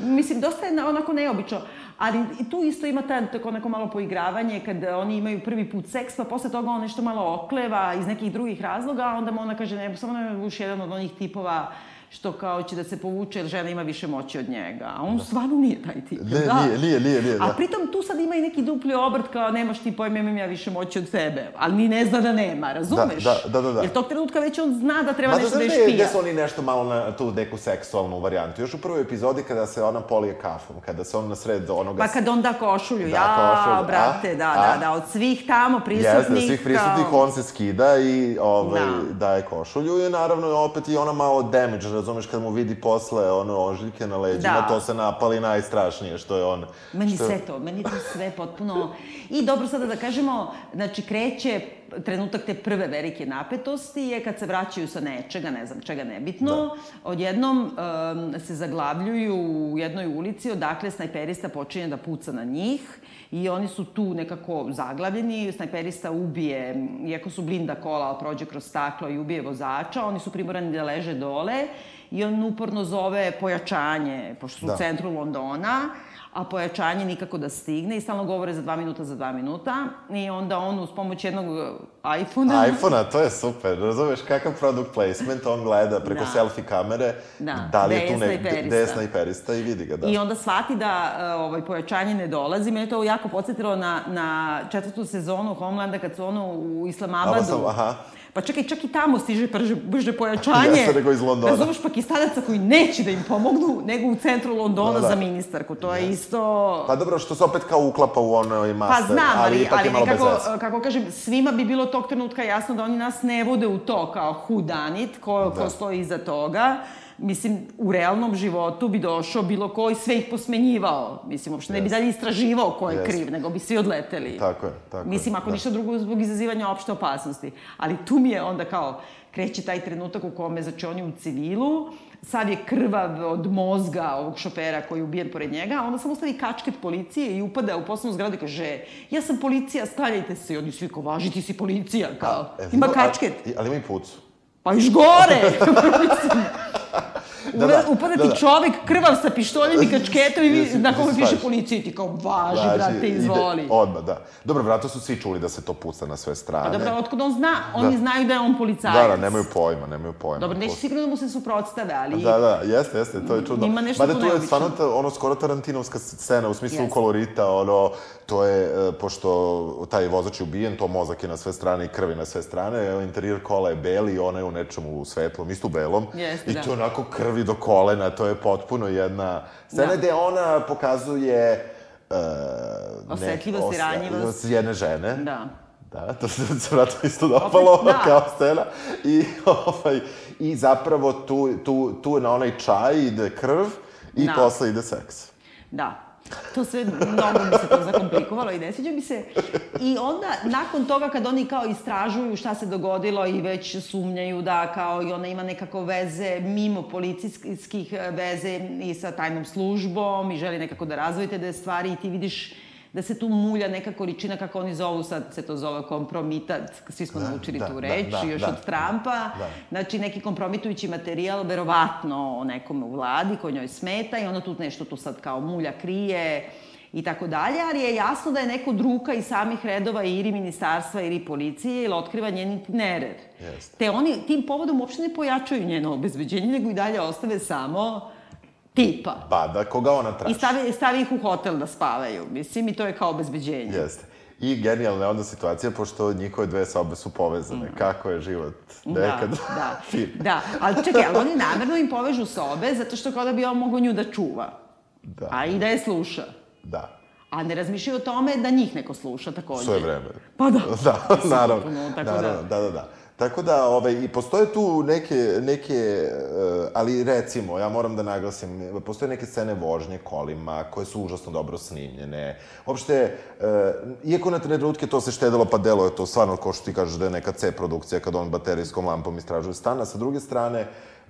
mislim, dosta je onako neobično. Ali i tu isto ima ta, tako neko malo poigravanje kad oni imaju prvi put seks, pa posle toga on nešto malo okleva iz nekih drugih razloga, onda mu ona kaže, ne, samo ne buš jedan od onih tipova što kao će da se povuče jer žena ima više moći od njega. A on da. stvarno nije taj tip. Ne, da. nije, nije, nije, nije. Da. A pritom tu sad ima i neki dupli obrt kao nemaš ti pojma, imam ja više moći od sebe. Ali ni ne zna da nema, razumeš? Da, da, da. da, da. Jer tog trenutka već on zna da treba Ma, nešto da je špija. Gde su oni nešto malo na tu neku seksualnu varijantu. Još u prvoj epizodi kada se ona polije kafom, kada se on na sred onoga... Pa kad on da košulju, da, ja, košulju. brate, a, da, a, da, da, od svih tamo prisutnih... Jeste, svih prisutnih kao... on se skida i ovaj, da. daje košulju i naravno opet i ona malo damage, razumeš, kad mu vidi posle ono ožiljke na leđima, da. to se napali najstrašnije što je on. Meni što... sve to, meni to sve potpuno... I dobro sada da kažemo, znači kreće trenutak te prve velike napetosti je kad se vraćaju sa nečega, ne znam čega nebitno, da. odjednom um, se zaglavljuju u jednoj ulici, odakle snajperista počinje da puca na njih i oni su tu nekako zaglavljeni, snajperista ubije, iako su blinda kola, prođe kroz staklo i ubije vozača, oni su primorani da leže dole i on uporno zove pojačanje, pošto su da. u centru Londona, a pojačanje nikako da stigne i stalno govore za dva minuta, za dva minuta. I onda on uz pomoć jednog uh, iPhona... iPhona, to je super. Razumeš kakav product placement, on gleda preko da. selfie kamere, da, da li je tu nek, gde je snajperista i vidi ga, da. I onda shvati da uh, ovaj, pojačanje ne dolazi. Mene to jako podsjetilo na, na četvrtu sezonu Homelanda kad su ono u Islamabadu. Aha Pa čekaj, čak i tamo stiže brže, brže pojačanje. Jeste nego iz Londona. Razumeš pakistanaca koji neće da im pomognu, nego u centru Londona da, da. za ministarku. To je isto... Pa dobro, što se opet kao uklapa u onoj master, pa znam, ali, ali ipak ali je malo nekako, kako kažem, svima bi bilo tog trenutka jasno da oni nas ne vode u to kao who done it, ko, da. ko stoji iza toga mislim, u realnom životu bi došao bilo ko i sve ih posmenjivao. Mislim, uopšte ne bi dalje istraživao ko je yes. kriv, nego bi svi odleteli. Tako je, tako Mislim, ako da. ništa drugo, zbog izazivanja opšte opasnosti. Ali tu mi je onda kao, kreće taj trenutak u kome, znači, on je u civilu, sad je krvav od mozga ovog šofera koji je ubijen pored njega, a onda samo stavi kačket policije i upada u poslovnu zgradu i kaže, ja sam policija, stavljajte se. I oni svi kao, važi, ti si policija, kao, a, ima kačket. A, ali ima i pucu. Pa iš gore! Da, da, upada ti da, da. čovek krvav sa pištoljem i kačketom i vi, na kome piše policija i ti kao, važi, važi brate, izvoli. Ide, odmah, da. Dobro, vratno su svi čuli da se to puca na sve strane. Pa dobro, otkud on zna? Oni da. znaju da je on policajac. Da, da, nemaju pojma, nemaju pojma. Dobro, neće sigurno da mu se suprotstave, ali... Da, da, jeste, jeste, to je čudno. Ima nešto Mada tu je stvarno ta, ono skoro Tarantinovska scena, u smislu yes. kolorita, ono, to je, e, pošto taj vozač je ubijen, to mozak je na sve strane i krvi na sve strane, interijer kola je beli ona je u nečemu svetlom, isto u belom. Jeste, I to onako krvi do kolena, to je potpuno jedna scena da. gde ona pokazuje uh, osetljivost i ranjivost jedne žene. Da. Da, to se, se vratno isto dopalo Opet, da. kao scena. I, ovaj, I zapravo tu, tu, tu na onaj čaj ide krv i da. posle ide seks. Da. To sve, mnogo mi se to zakomplikovalo i ne sviđa mi se. I onda, nakon toga, kad oni kao istražuju šta se dogodilo i već sumnjaju da kao i ona ima nekako veze mimo policijskih veze i sa tajnom službom i želi nekako da razvojite da stvari i ti vidiš da se tu mulja neka količina, kako oni zovu, sad se to zove kompromitat, svi smo da, naučili da, tu da, reč, da, da, još da, od Trumpa, da. znači neki kompromitujući materijal, verovatno o nekom u vladi koji njoj smeta i ona tu nešto tu sad kao mulja krije, i tako dalje, ali je jasno da je neko druka iz samih redova ili ministarstva ili policije ili otkriva njen. Yes. Te oni tim povodom uopšte ne pojačaju njeno obezbeđenje, nego i dalje ostave samo tipa. Pa, da, koga ona traži. I stavi, stavi ih u hotel da spavaju, mislim, i to je kao obezbeđenje. Jeste. I genijalna je onda situacija, pošto njihove dve sobe su povezane. Mm. Kako je život da, nekad da, da, da. Ali čekaj, ali oni namerno im povežu sobe, zato što kao da bi on mogo nju da čuva. Da. A i da je sluša. Da. A ne razmišljaju o tome da njih neko sluša takođe. Svoje vreme. Pa da. Da, naravno. Tako naravno, da. da, da, da. Tako da, ovaj, i postoje tu neke, neke uh, ali recimo, ja moram da naglasim, postoje neke scene vožnje kolima koje su užasno dobro snimljene. Uopšte, uh, iako na trenutke to se štedilo, pa delo je to stvarno, ko što ti kažeš da je neka C produkcija kad on baterijskom lampom istražuje stana, sa druge strane,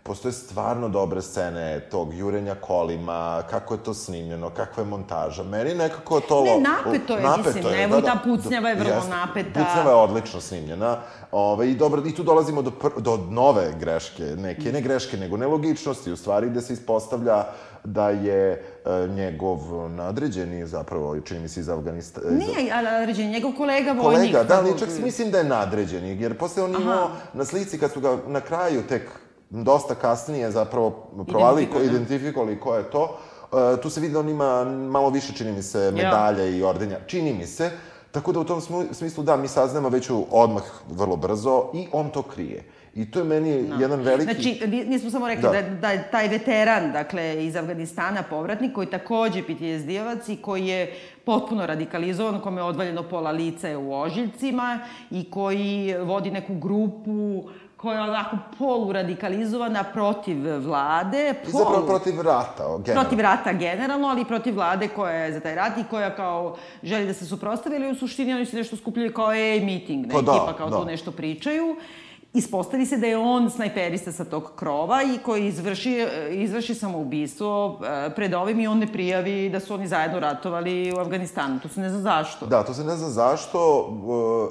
postoje stvarno dobre scene tog jurenja kolima, kako je to snimljeno, kakva je montaža. Meni nekako to... Ne, napeto je, napeto mislim, je, evo da, ta pucnjava je vrlo jest, napeta. Pucnjava je odlično snimljena. Ove, i, dobro, I tu dolazimo do, pr, do nove greške, neke, ne greške, nego nelogičnosti, u stvari, gde se ispostavlja da je e, njegov nadređeni, zapravo, čini mi se iz Afganistana... Nije nadređeni, njegov kolega vojnik. Kolega, da, ali čak mislim da je nadređeni, jer posle on imao na slici, kad su ga na kraju tek dosta kasnije zapravo provali, ko, identifikovali ko je to. Uh, tu se vidi da on ima malo više, čini mi se, medalja ja. i ordenja. Čini mi se. Tako da u tom smislu, da, mi saznamo već odmah vrlo brzo i on to krije. I to je meni no. jedan veliki... Znači, nismo samo rekli da. da, da taj veteran, dakle, iz Afganistana, povratnik, koji takođe PTSD-ovac i koji je potpuno radikalizovan, kome je odvaljeno pola lica u ožiljcima i koji vodi neku grupu koja je onako poluradikalizovana protiv vlade. Polu, Zapravo protiv rata, generalno. Protiv rata generalno, ali protiv vlade koja je za taj rat i koja kao želi da se suprostavi, ali u suštini oni se nešto skupljaju kao ej meeting, ne, pa da, kao da. tu nešto pričaju. Ispostavi se da je on snajperista sa tog krova i koji izvrši, izvrši samoubistvo e, pred ovim i on ne prijavi da su oni zajedno ratovali u Afganistanu. To se ne zna zašto. Da, to se ne zna zašto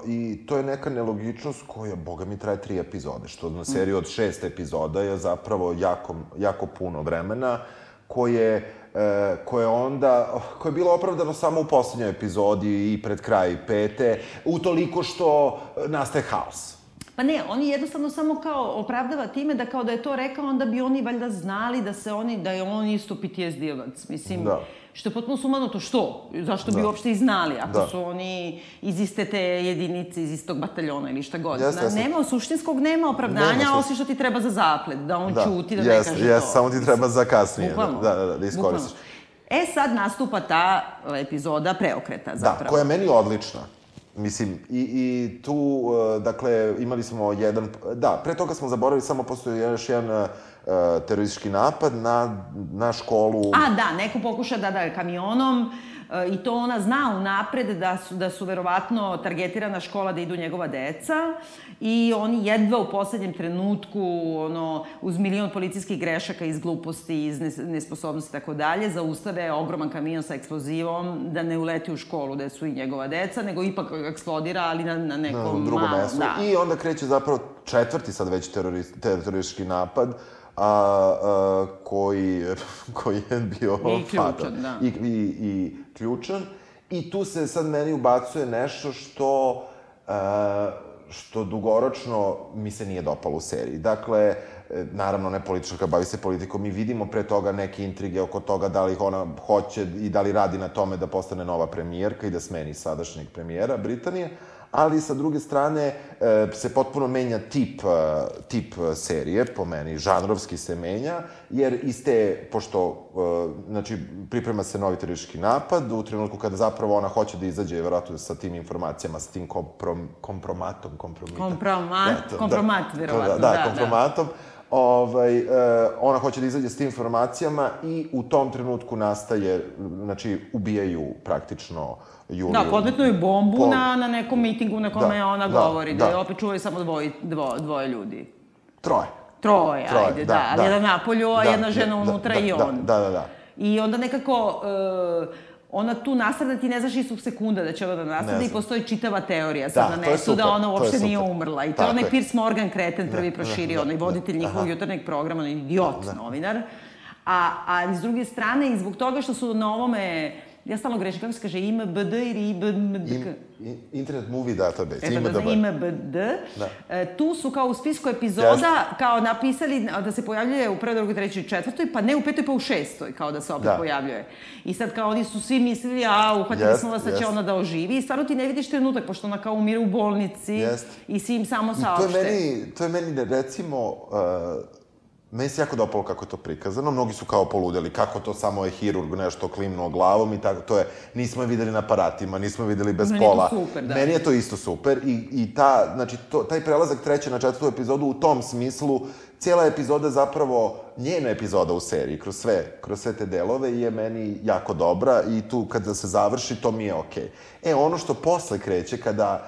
e, i to je neka nelogičnost koja, boga mi, traje tri epizode, što na seriju od šest epizoda je zapravo jako, jako puno vremena koje e, koje onda, koje je bilo opravdano samo u poslednjoj epizodi i pred kraj pete, utoliko što nastaje haos. Pa ne, oni jednostavno samo kao opravdava time da kao da je to rekao, onda bi oni valjda znali da se oni, da je on isto PTSD-ovac. Mislim, da. što je potpuno sumano to što? Zašto da. bi uopšte i znali ako da. su oni iz iste te jedinice, iz istog bataljona ili šta god. Jeste, jeste. Nema, suštinskog nema opravdanja, nema osim što ti treba za zaplet, da on da. čuti, da jeste, ne kaže jeste, to. Samo ti treba za kasnije. Bukvalno. Da, da, da, da iskoristiš. Bukvalno. E sad nastupa ta epizoda preokreta zapravo. Da, koja je meni odlična. Mislim, i, i tu, uh, dakle, imali smo jedan... Da, pre toga smo zaboravili, samo postoji još jedan uh, teroristički napad na, na školu... A, da, neko pokuša da da kamionom E, i to ona zna unapred da su, da su verovatno targetirana škola da idu njegova deca i oni jedva u poslednjem trenutku, ono, uz milion policijskih grešaka iz gluposti, iz nesposobnosti i tako dalje, zaustave ogroman kamion sa eksplozivom da ne uleti u školu gde su i njegova deca, nego ipak eksplodira, ali na, na nekom... Na drugom mestu. Da. I onda kreće zapravo četvrti sad već terorist, teroristički napad, a, a, koji, koji je bio fatal. da. I, i, I ključan. I tu se sad meni ubacuje nešto što a, što dugoročno mi se nije dopalo u seriji. Dakle, e, naravno ne političarka, bavi se politikom, mi vidimo pre toga neke intrige oko toga da li ona hoće i da li radi na tome da postane nova premijerka i da smeni sadašnjeg premijera Britanije, ali sa druge strane e, se potpuno menja tip, e, tip serije, po meni, žanrovski se menja, jer iz te, pošto, e, znači, priprema se novi teroristički napad, u trenutku kada zapravo ona hoće da izađe, verovatno, sa tim informacijama, sa tim komprom, kompromatom, kompromitom. Kompromat, Eto, kompromat, da, verovatno, da, da, da, kompromatom. Ovaj, e, ona hoće da izađe s tim informacijama i u tom trenutku nastaje, znači, ubijaju praktično Juliju. Da, podmetnuju bombu Po- na, na nekom mitingu na kome Da, ona da, govori, da, da. je opet čuvaju samo dvoje, dvo, dvoje ljudi. Troje. Troje, Troje, ajde, da, da, da. jedan napolju, a Da, jedna žena da, unutra da, i da, on. Da, da, da. I onda nekako, uh, ona tu nastrada, ti ne znaš istog sekunda da će ona da nastrada Ne i postoji čitava teorija sad Da, na netu super, da ona uopšte nije umrla. I to je onaj. Piers Morgan kreten prvi Da, proširio, da, onaj da, voditelj njihovog aha. jutarnjeg programa, onaj idiot novinar. A, a s druge strane, i zbog toga što su na ovome, ja stalno grešim, kako se kaže, IMBD ili IBMD? Im, in- Internet Movie Database, E, ima pa da da IMBD. Da. E, tu su kao u spisku epizoda Jeste. kao napisali da se pojavljuje u prvoj, drugoj, trećoj, četvrtoj, pa ne u petoj, pa u šestoj, kao da se opet Da. pojavljuje. I sad kao oni su svi mislili, a uhvatili Jest, smo vas da će jest. ona da oživi i stvarno ti ne vidiš trenutak, pošto ona kao umire u bolnici Jest. i svi im samo I to saopšte. je meni, to je meni recimo, uh, meni se jako dopalo kako je to prikazano. Mnogi su kao poludeli, kako to samo je hirurg nešto klimnuo glavom i tako, to je, nismo je videli na aparatima, nismo je videli bez Meni je to pola. super, da. Meni je to isto super i, i ta, znači, to, taj prelazak treće na četvrtu epizodu u tom smislu, cijela epizoda zapravo, njena epizoda u seriji, kroz sve, kroz sve te delove, je meni jako dobra i tu kada se završi, to mi je okej. E, ono što posle kreće, kada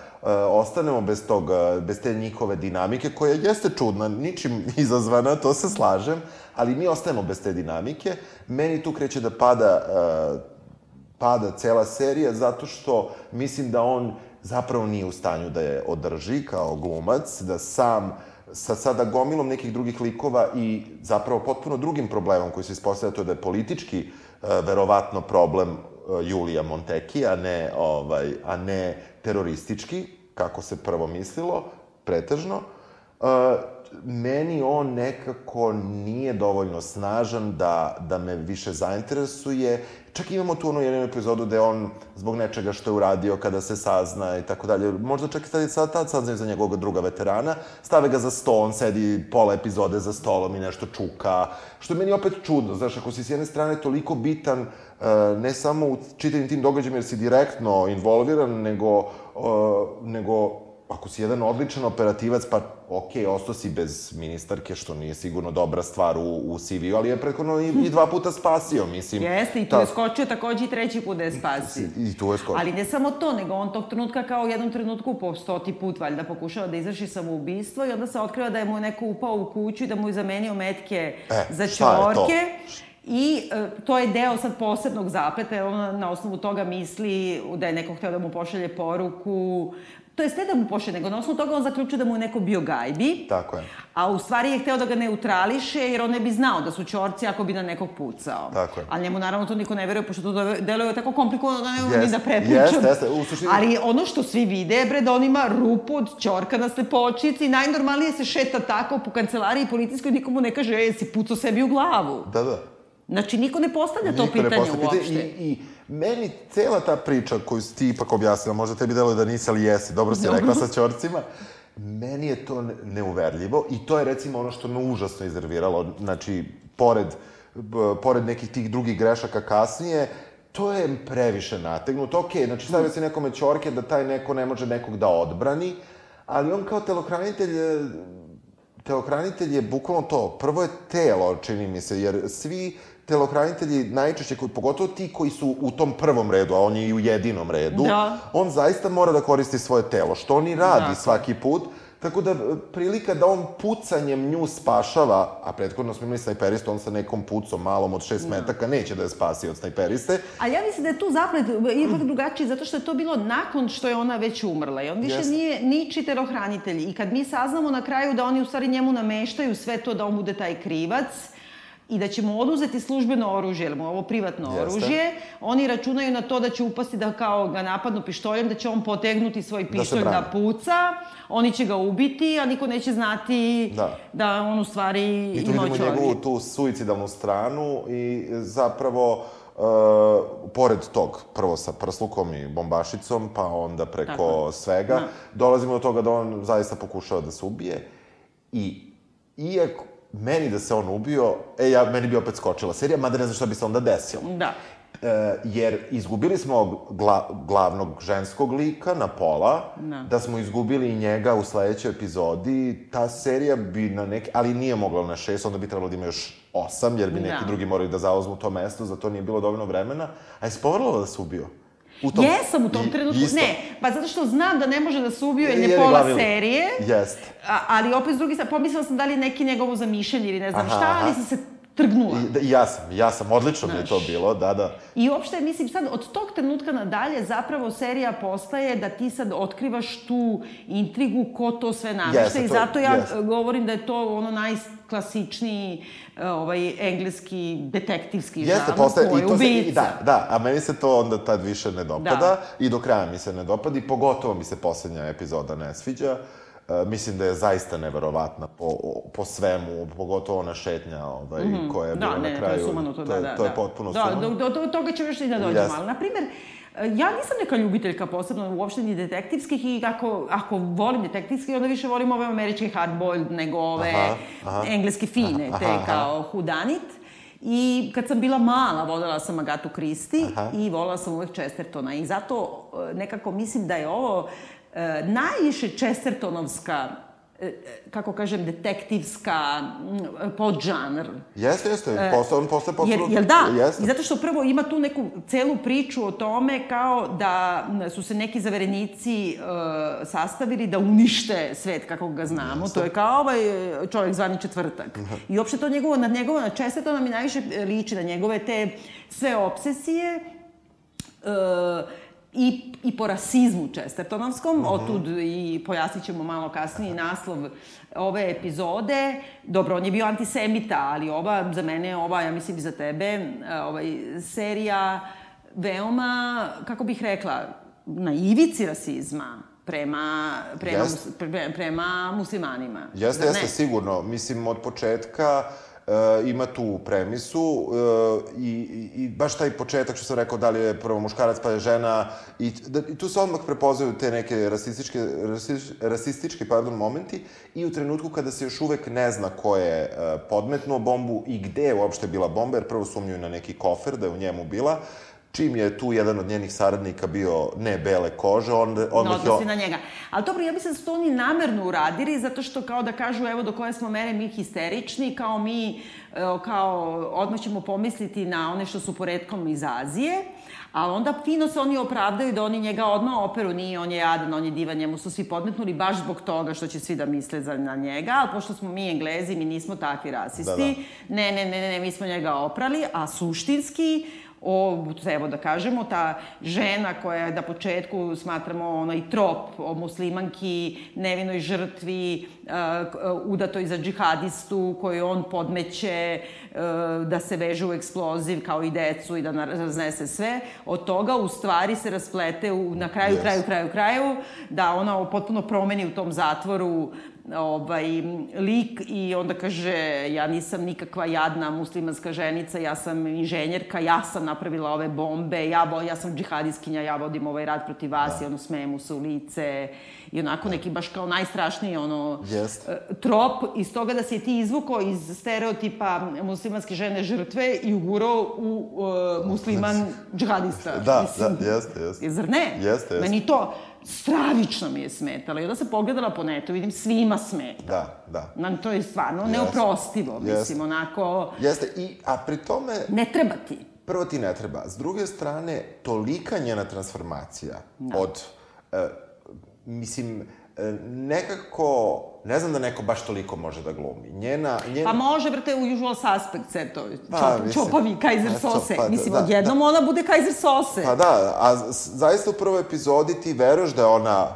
ostanemo bez tog, e, bez te njihove dinamike, koja jeste čudna, ničim izazvana, to se slažem, ali mi ostajemo bez te dinamike, meni tu kreće da pada e, pada cela serija zato što mislim da on zapravo nije u stanju da je održi kao glumac, da sam sa sada gomilom nekih drugih likova i zapravo potpuno drugim problemom koji se ispostavlja to je da je politički e, verovatno problem e, Julija Monteki, a ne, ovaj, a ne teroristički, kako se prvo mislilo, pretežno. Uh, meni on nekako nije dovoljno snažan da, da me više zainteresuje. Čak imamo tu onu jednu epizodu gde on zbog nečega što je uradio kada se sazna i tako dalje. Možda čak i sad, sad tad saznaju za njegovog druga veterana. Stave ga za sto, on sedi pola epizode za stolom i nešto čuka. Što je meni opet čudno, znaš, ako si s jedne strane toliko bitan, uh, ne samo u čitavim tim događajima jer si direktno involviran, nego, uh, nego ako si jedan odličan operativac, pa ok, ostao si bez ministarke, što nije sigurno dobra stvar u, u CV-u, ali je prethodno i, i dva puta spasio, mislim. Jeste, i tu Ta- je skočio takođe i treći put da je spasi. I tu je skočio. Ali ne samo to, nego on tog trenutka kao u jednom trenutku po stoti put valjda pokušava da izvrši samoubistvo i onda se otkriva da je mu neko upao u kuću i da mu je zamenio metke E, za ćorke. I e, to je deo sad posebnog zapleta, jer on na osnovu toga misli da je neko hteo da mu pošalje poruku. To jest ne da mu pošalje, nego na osnovu toga on zaključuje da mu je neko bio gajbi. Tako je. A u stvari je hteo da ga neutrališe, jer on ne bi znao da su čorci ako bi na nekog pucao. Tako je. Ali njemu naravno to niko ne veruje, pošto to deluje tako komplikovano da ne mogu ni Jeste, da prepričam. jeste, jeste, u suštini- Ali ono što svi vide je, bre, da on ima rupu od ćorka na slepočici i najnormalnije se šeta tako po kancelariji policijskoj, nikomu ne kaže, e, si pucao sebi u glavu. Da, da. Znači, niko ne postavlja to Niko ne pitanje postavlja uopšte. I, I meni cela ta priča koju si ti ipak objasnila, možda tebi deluje da nisi, ali jesi, dobro si rekla sa ćorcima, meni je to ne- neuverljivo i to je recimo ono što me užasno iznerviralo, znači, pored, pored nekih tih drugih grešaka kasnije, to je previše nategnuto. Okej, znači stavio se nekome ćorke da taj neko ne može nekog da odbrani, ali on kao telohranitelj e, telohranitelj je bukvalno to. Prvo je telo, čini mi se, jer svi telohranitelji najčešće, pogotovo ti koji su u tom prvom redu, a on je i u jedinom redu, Da. on zaista mora da koristi svoje telo, što on i radi Dakle. svaki put, Tako da, prilika da on pucanjem nju spašava, a prethodno smo imali snajperistu, on sa nekom pucom malom od šest metaka neće da je spasi od snajperiste. Ali ja mislim da je tu zaplet ipak drugačiji, zato što je to bilo nakon što je ona već umrla. I on više Jeste. nije niči terohranitelj. I kad mi saznamo na kraju da oni u stvari njemu nameštaju sve to da on bude taj krivac, i da će mu oduzeti službeno oružje, jer mu ovo privatno Jeste. oružje, oni računaju na to da će upasti da kao ga napadnu pištoljem, da će on potegnuti svoj se pištolj da, brani. puca, oni će ga ubiti, a niko neće znati Da. da on u stvari I tu ima vidimo njegovu tu suicidalnu stranu i zapravo, uh, pored tog, prvo sa prslukom i bombašicom, pa onda preko Tako. svega, Da. dolazimo do toga da on zaista pokušava da se ubije. I, iako, meni da se on ubio, e, ja, meni bi opet skočila serija, mada ne znam šta bi se onda desilo. Da. E, jer izgubili smo gla, glavnog ženskog lika na pola, Da. da smo izgubili njega u sledećoj epizodi, ta serija bi na neki, ali nije mogla na šest, onda bi trebalo da ima još osam, jer bi neki Da. drugi morali da zauzmu to mesto, za to nije bilo dovoljno vremena. A je spovrlo da se ubio? U Jesam u tom I- trenutku. isto. Ne, pa zato što znam da ne može da se ubio jer je pola glavni lik. serije. Jeste. A, ali opet s drugi strane, pomislila sam da li je neki njegovo zamišljanje ili ne znam Aha, šta, ali sam se trgnula. I, da, ja sam, ja sam, odlično mi je to bilo, da, da. I uopšte, mislim, sad od tog trenutka nadalje zapravo serija postaje da ti sad otkrivaš tu intrigu ko to sve namešta Jeste, i to- zato ja jeste. govorim da je to ono najklasičniji e, ovaj, engleski detektivski Jeste, žanr postaje, je i to se, i da, da, a meni se to onda tad više ne dopada Da. i do kraja mi se ne dopada i pogotovo mi se poslednja epizoda ne sviđa. E, mislim da je zaista neverovatna po, po svemu, pogotovo ona šetnja ovaj, koja je bila Da, ne, na kraju. to je sumanuto, da, to je, da. To je da. potpuno da, sumanuto. Do, do, do toga ću još i da dođemo, Jeste. ali, na primer, ja nisam neka ljubiteljka posebno uopšte ni detektivskih i ako, ako volim detektivski, onda više volim ove američke hardboiled nego ove Aha, aha. engleske fine, Aha, te aha. kao hudanit. I kad sam bila mala, voljela sam Agatu Kristi Aha. i voljela sam uvek Chestertona. I zato e, nekako mislim da je ovo e, najviše Chestertonovska kako kažem, detektivska podžanr. Jeste, jeste, postaje, on postaje Jer, potpuno... jel da? Jeste. I zato što prvo ima tu neku celu priču o tome kao da su se neki zaverenici e, sastavili da unište svet kako ga znamo. To je kao ovaj e, čovjek zvani četvrtak. I uopšte to njegovo, na njegovo, na Chestertona mi najviše e, liči, na njegove te sve obsesije, e, i, i po rasizmu Chestertonovskom, otud i pojasnit ćemo malo kasnije naslov ove epizode. Dobro, on je bio antisemita, ali ova, za mene, ova, ja mislim i za tebe, ovaj, serija veoma, kako bih rekla, na ivici rasizma prema, prema, Jest. mus, pre, prema muslimanima. Jeste, jeste, sigurno. Mislim, od početka e, ima tu premisu e, i, i, baš taj početak što sam rekao da li je prvo muškarac pa je žena i, da, i tu se odmah prepoznaju te neke rasističke, rasistički, rasistički pardon, momenti i u trenutku kada se još uvek ne zna ko je e, podmetnuo bombu i gde je uopšte bila bomba, jer prvo sumnjuju na neki kofer da je u njemu bila, čim je tu jedan od njenih saradnika bio ne bele kože, onda, ne odmah je... odnosi na njega. Ali dobro, ja mislim da su to oni namerno uradili, zato što kao da kažu, evo do koje smo mere mi histerični, kao mi, e, kao odmah ćemo pomisliti na one što su poredkom iz Azije, ali onda fino se oni opravdaju da oni njega odmah operu, nije, on je jadan, on je divan, njemu su svi podmetnuli baš zbog toga što će svi da misle za, na njega, ali pošto smo mi englezi, mi nismo takvi rasisti, Da, ne, ne, ne, ne, mi smo njega oprali, a suštinski, o, evo da kažemo, ta žena koja je na početku smatramo onaj trop o muslimanki, nevinoj žrtvi, uh, udatoj za džihadistu koju on podmeće uh, da se veže u eksploziv kao i decu i da raznese sve, od toga u stvari se rasplete u, na kraju, Yes. kraju, kraju, kraju, da ona potpuno promeni u tom zatvoru ovaj, lik i onda kaže ja nisam nikakva jadna muslimanska ženica, ja sam inženjerka, ja sam napravila ove bombe, ja, vo, ja sam džihadiskinja, ja vodim ovaj rat protiv vas Da. i ono smeje mu se u lice i onako neki baš kao najstrašniji ono Jeste. e, trop iz toga da si je ti izvukao iz stereotipa muslimanske žene žrtve i ugurao u uh, musliman džihadista. Da, Mislim, da, jeste, jeste. Zar ne? Jeste, jeste. Meni to stravično mi je smetalo. I onda sam pogledala po netu, vidim svima smeta. Da, da. Nam to je stvarno Jeste. neoprostivo, Jeste. mislim, onako, Jeste, i, a pri tome, ne treba ti. prvo ti ne treba. S druge strane, tolika njena transformacija od, e, mislim, e, nekako, ne znam da neko baš toliko može da glumi. Njena, njena... Pa može, brate, u Usual Suspect, sve to, Pa, čop, mislim, čopavi, Kaiser eto, Sose. pa da, mislim, da, odjednom ona bude Kaiser Sose. Pa da, a zaista u prvoj epizodi ti veruješ da je ona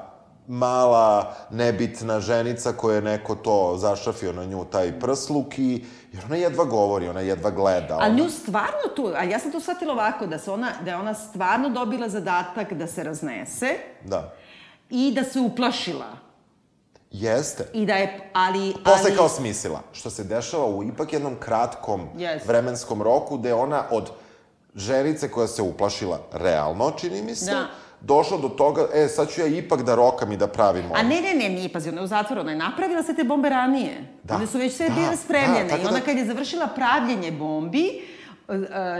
mala, nebitna ženica koja je neko to zašrafio na nju, taj prsluk i... Jer ona jedva govori, ona jedva gleda. A ona... nju stvarno tu, a ja sam to shvatila ovako, da, se ona, da je ona stvarno dobila zadatak da se raznese Da. i da se uplašila. Jeste. I da je, ali... Posle ali, kao smislila. Što se dešava u ipak jednom kratkom Jeste. vremenskom roku, gde ona od ženice koja se uplašila realno, čini mi se, Da. došla do toga, e, sad ću ja ipak da rokam i da pravim ovo. A ne, ne, ne, nije, pazi, ona je u zatvoru, ona je napravila sve te bombe ranije. Da, One su već sve da, bile spremljene. da, I ona da- kad je završila pravljenje bombi,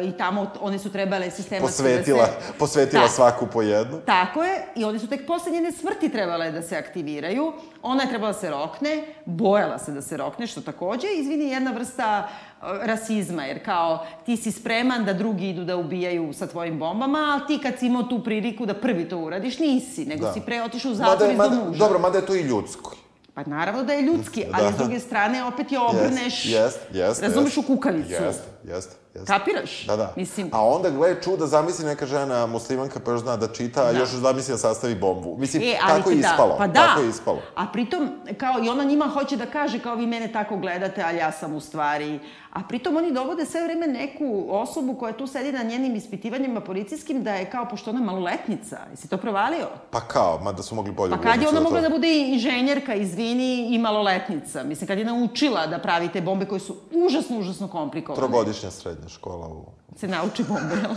i tamo one su trebale sistematski posvetila, da se... posvetila Da. svaku po jednu. Tako je, i one su tek posle njene smrti trebale da se aktiviraju. Ona je trebala da se rokne, bojala se da se rokne, što takođe, izvini, jedna vrsta e, rasizma, jer kao ti si spreman da drugi idu da ubijaju sa tvojim bombama, ali ti kad si imao tu priliku da prvi to uradiš, nisi, nego Da. si pre otišao u zatvor iz mada, muža. dobro, mada je to i ljudsko. Pa naravno da je ljudski, ali Da. s druge strane opet je obrneš, Jest, jest, razumeš, jest. u kukavicu. Jeste, jeste. Jeste. Kapiraš? Da, da. Mislim- A onda, gle, čuda, zamisli neka žena muslimanka pa još zna da čita, a Da. još zamisli da sastavi bombu. Mislim, E, ali tako je da, ispalo. Pa da. Tako je ispalo. A pritom, kao i ona njima hoće da kaže, kao vi mene tako gledate, ali ja sam u stvari... A pritom oni dovode sve vreme neku osobu koja tu sedi na njenim ispitivanjima policijskim da je kao, pošto ona maloletnica. Jesi to provalio? Pa kao, mada su mogli bolje Pa kad je ona glumiti mogla to. da bude i inženjerka, izvini, i maloletnica? Mislim, kad je naučila da pravi te bombe koje su užasno, užasno komplikovane. Trogodišnja srednja škola u... Se nauči bombe, jel?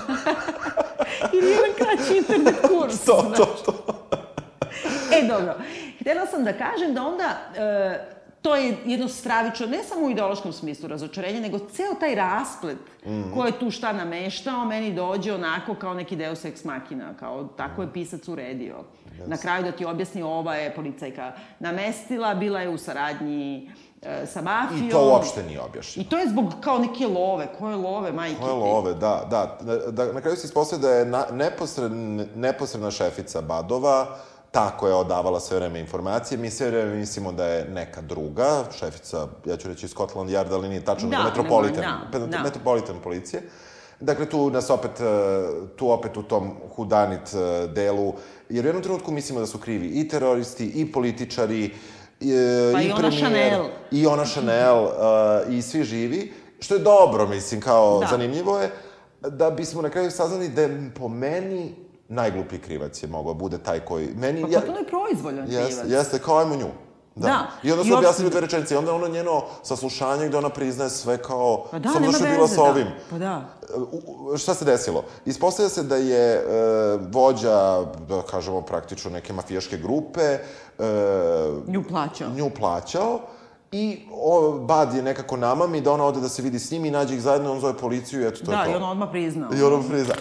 Ili jedan kraći internet kurs. To, to, to. E, dobro. Htela sam da kažem da onda e, to je jedno stravično, ne samo u ideološkom smislu razočarenje, nego ceo taj rasplet Mhm. ko je tu šta nameštao, meni dođe onako kao neki deus ex machina, kao tako je pisac uredio. Na kraju da ti objasni ova je policajka namestila, bila je u saradnji sa mafijom. I to uopšte nije objašnjeno. I to je zbog kao neke love. Koje love, majke? Koje love, da, da. da na kraju se ispostavlja da je na, neposredna, neposredna šefica Badova ta koja je odavala sve vreme informacije. Mi sve vreme mislimo da je neka druga, šefica, ja ću reći Scotland Yard, ali nije tačno, Da, Metropolitan, nego, da, da. Metropolitan policije. Dakle, tu nas opet, e, tu opet u tom hudanit e, delu, jer u jednom trenutku mislimo da su krivi i teroristi, i političari, e, Pa i i ona premijer, Chanel. i ona Chanel, uh, i svi živi, što je dobro, mislim, kao Da. zanimljivo je, da bismo na kraju saznali da je po meni najgluplji krivac je mogao bude taj koji... Meni, Pa potpuno je proizvoljan jeste, krivac. jeste, kao ajmo nju. Da. Da. I onda I su uopšte- objasnili dve rečenice. I onda ono njeno saslušanje gde ona priznaje sve kao... Pa da, samo nema veze, bila sa da. ovim. Pa da. U- šta se desilo? Ispostavlja se da je e, vođa, da kažemo praktično neke mafijaške grupe, e, Nju plaćao. nju plaćao i o, Bad je nekako namami da ona ode da se vidi s njim i nađe ih zajedno, on zove policiju i eto to Da, je to. i on odmah priznao. I ono prizna.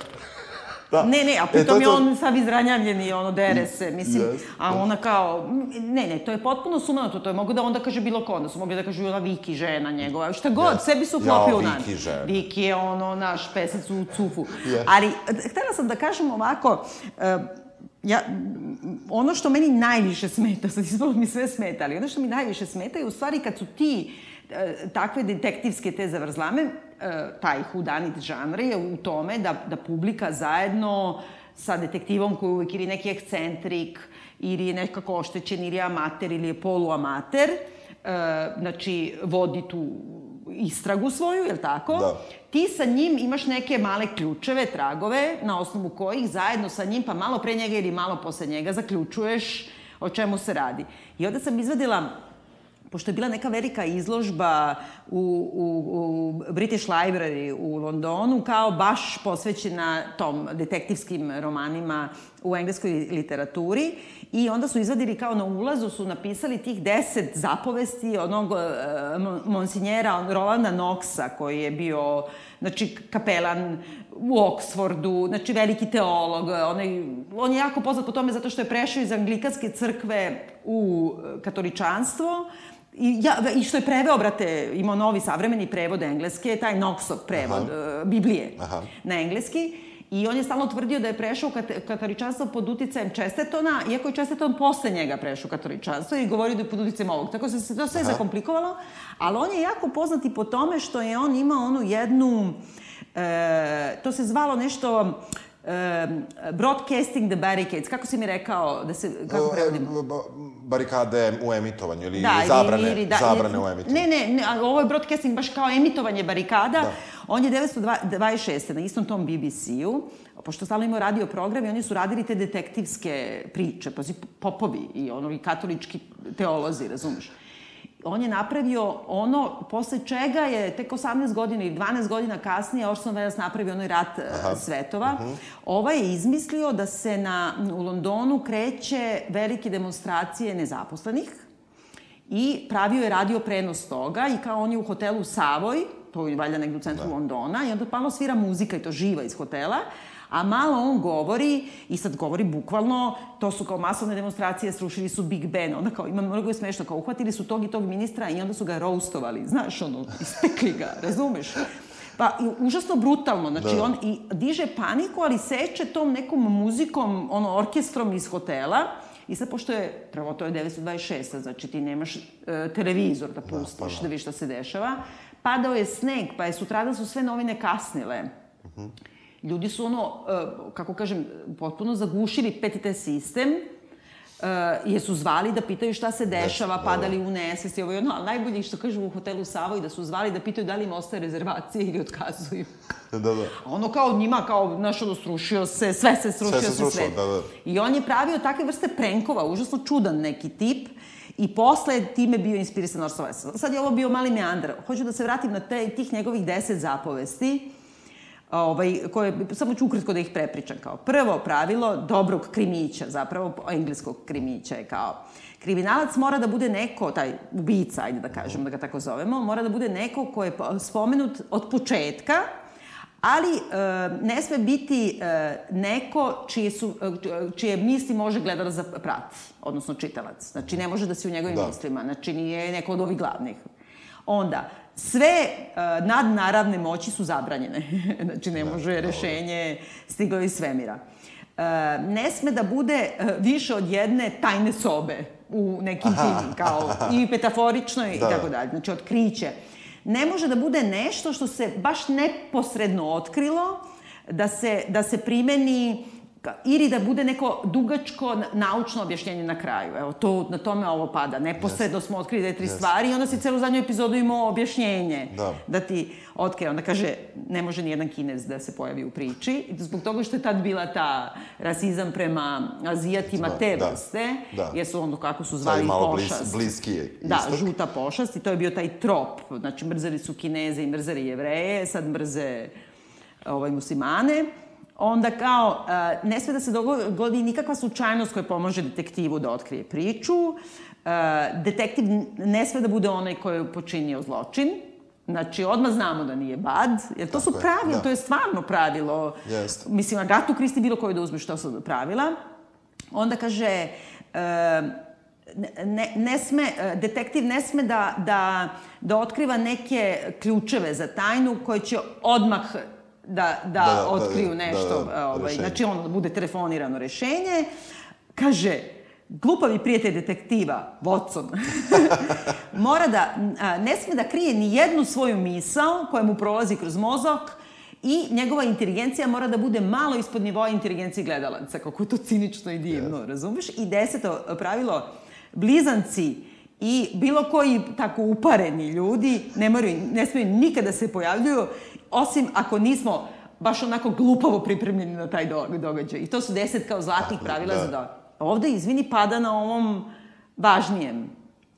Da. Ne, ne, a E, pritom to je to. on sav izranjavljen i ono dere se, mislim, Yes, a ona kao, ne, ne, to je potpuno sumanuto, to je mogu da onda kaže bilo ko, onda su mogli da kažu ona Viki žena njegova, šta god, Yes. sebi su uklopio u nan. Viki žena. Viki je ono, naš pesec u cufu. Yes. Ali, htela sam da kažem ovako, eh, ja, ono što meni najviše smeta, sad ispalo mi sve smeta, ali ono što mi najviše smeta je u stvari kad su ti eh, takve detektivske te zavrzlame, taj hudanit žanr je u tome da, da publika zajedno sa detektivom koji je uvijek ili neki ekscentrik, ili je nekako oštećen, ili je amater, ili je poluamater, eh, znači vodi tu istragu svoju, je tako? Da. ti sa njim imaš neke male ključeve, tragove, na osnovu kojih zajedno sa njim, pa malo pre njega ili malo posle njega, zaključuješ o čemu se radi. I onda sam izvadila pošto je bila neka velika izložba u, u, u British Library u Londonu, kao baš posvećena tom detektivskim romanima u engleskoj literaturi. I onda su izvadili kao na ulazu su napisali tih deset zapovesti onog uh, monsinjera Rolanda Knoxa koji je bio znači kapelan u Oksfordu, znači veliki teolog, onaj, on je jako poznat po tome zato što je prešao iz anglikanske crkve u e, katoličanstvo I, ja, I što je preveo, brate, imao novi savremeni prevod engleske, taj Knoxov prevod Aha. uh, Biblije Aha. na engleski. I on je stalno tvrdio da je prešao kat katoličanstvo pod uticajem Čestetona, iako je Česteton posle njega prešao katoličanstvo i govorio da je pod uticajem ovog. Tako da se to sve Aha. zakomplikovalo, ali on je jako poznat i po tome što je on imao onu jednu, e, to se zvalo nešto um, broadcasting the barricades, kako si mi rekao da se, kako prevodimo? Barikade u emitovanju ili da, zabrane, ili, da, zabrane u emitovanju. Ne, ne, ne, ovo je broadcasting baš kao emitovanje barikada. Da. On je 1926. na istom tom BBC-u, pošto stalno imao radio program i oni su radili te detektivske priče, pazi, popovi i ono, i katolički teolozi, razumeš? On je napravio ono posle čega je tek 18 godina ili 12 godina kasnije Orson Welles napravio onaj rat e, Aha. svetova. Uh mhm. -huh. Ovaj je izmislio da se na, u Londonu kreće velike demonstracije nezaposlenih i pravio je radio prenos toga i kao on je u hotelu Savoj, to je valjda negde u centru da. Londona, i onda palo svira muzika i to živa iz hotela, a malo on govori, i sad govori bukvalno, to su kao masovne demonstracije, srušili su Big Ben, onda kao, ima mnogo je smešno, kao uhvatili su tog i tog ministra i onda su ga roastovali, znaš, ono, ispekli ga, razumeš? Pa, i, užasno brutalno, znači da. on i diže paniku, ali seče tom nekom muzikom, ono, orkestrom iz hotela, I sad, pošto je, prvo to je 926, znači ti nemaš e, televizor da, da pustiš, da, pa, da. da vidiš šta se dešava, padao je sneg, pa je sutradan su sve novine kasnile. Uh mhm. -huh ljudi su ono, e, kako kažem, potpuno zagušili PTT sistem, Uh, jer su zvali da pitaju šta se dešava, Des, padali u nesvest i ovo i ono, ali najbolje što kažu u hotelu Savoj da su zvali da pitaju da li im ostaje rezervacije ili otkazuju. da, da. Ono kao njima, kao, znaš, ono, srušio se, sve se srušio sve se, se sve. Da, da. I on je pravio takve vrste prenkova, užasno čudan neki tip. I posle time bio inspirisan Orson Welles. Sad je ovo bio mali meandar. Hoću da se vratim na te, tih njegovih deset zapovesti ovaj, koje, samo ću ukratko da ih prepričam kao. Prvo pravilo dobrog krimića, zapravo engleskog krimića je kao kriminalac mora da bude neko, taj ubica, ajde da kažem, da ga tako zovemo, mora da bude neko ko je spomenut od početka, ali e, ne sme biti e, neko čije, su, e, čije misli može gledalac da prati, odnosno čitalac. Znači, ne može da se u njegovim da. mislima. Znači, nije neko od ovih glavnih. Onda, sve uh, nadnaravne moći su zabranjene. znači, ne da, može rešenje stiglo iz svemira. Uh, ne sme da bude uh, više od jedne tajne sobe u nekim tim, kao i metaforično i da. tako dalje. Znači, otkriće. Ne može da bude nešto što se baš neposredno otkrilo, da se, da se primeni ili da bude neko dugačko naučno objašnjenje na kraju. Evo, to, na tome ovo pada. Neposredno yes. smo otkrili da je tri yes. stvari i onda si celu zadnju epizodu imao objašnjenje. Da. Da ti otkrije. Onda kaže, ne može ni jedan kinez da se pojavi u priči. I zbog toga što je tad bila ta rasizam prema azijatima da, te da. vrste, da. jer su onda kako su zvali malo pošast. Bliz, bliski je istok. Da, žuta pošast i to je bio taj trop. Znači, mrzeli su kineze i mrzeli jevreje, sad mrze ovaj, muslimane onda kao, uh, ne sve da se dogodi nikakva slučajnost koja pomože detektivu da otkrije priču, uh, detektiv ne sve da bude onaj koji je počinio zločin, Znači, odmah znamo da nije bad, jer to Tako su pravila, da. to je stvarno pravilo. Jest. Mislim, Agatu Kristi bilo koji da uzmeš, to su pravila. Onda kaže, uh, ne, ne sme, detektiv ne sme da, da, da otkriva neke ključeve za tajnu koje će odmah da, da, da, da otkriju da, nešto, da, da, ovaj, rešenje. znači ono, da bude telefonirano rešenje. Kaže, glupavi prijatelj detektiva, Watson, mora da, ne sme da krije ni jednu svoju misao koja mu prolazi kroz mozak i njegova inteligencija mora da bude malo ispod nivoa inteligencije gledalaca, kako je to cinično i divno, yes. razumeš? I deseto pravilo, blizanci i bilo koji tako upareni ljudi ne, moraju, ne smiju nikada se pojavljuju osim ako nismo baš onako glupavo pripremljeni na taj događaj. I to su deset kao zlatnih Tako, pravila da. za događaj. Ovde, izvini, pada na ovom važnijem.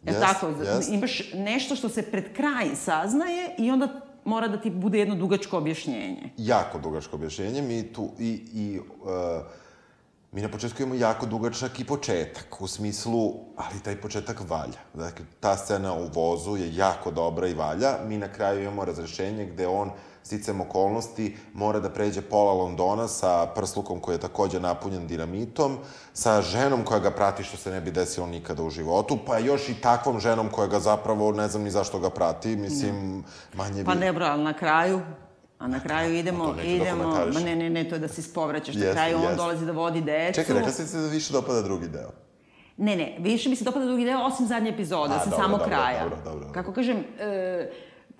Je yes, tako? Yes. Imaš nešto što se pred kraj saznaje i onda mora da ti bude jedno dugačko objašnjenje. Jako dugačko objašnjenje. Mi tu i, i uh, mi na početku imamo jako dugačak i početak, u smislu, ali taj početak valja. Dakle, ta scena u vozu je jako dobra i valja. Mi na kraju imamo razrešenje gde on sticam okolnosti, mora da pređe pola Londona sa prslukom koji je takođe napunjen dinamitom, sa ženom koja ga prati što se ne bi desilo nikada u životu, pa još i takvom ženom koja ga zapravo, ne znam ni zašto ga prati, mislim, manje pa bi... Pa ne, bro, ali na kraju, A na kraju idemo, to neću da idemo, komentarišem. ma ne, ne, ne, to je da se ispovraćaš. Na Jeste, kraju on jeste. dolazi da vodi decu. Čekaj, rekla si se da više dopada drugi deo. Ne, ne, više mi se dopada drugi deo, osim zadnje epizode, A, osim dobro, samo dobro, kraja. dobro, dobro, dobro. Kako kažem, e,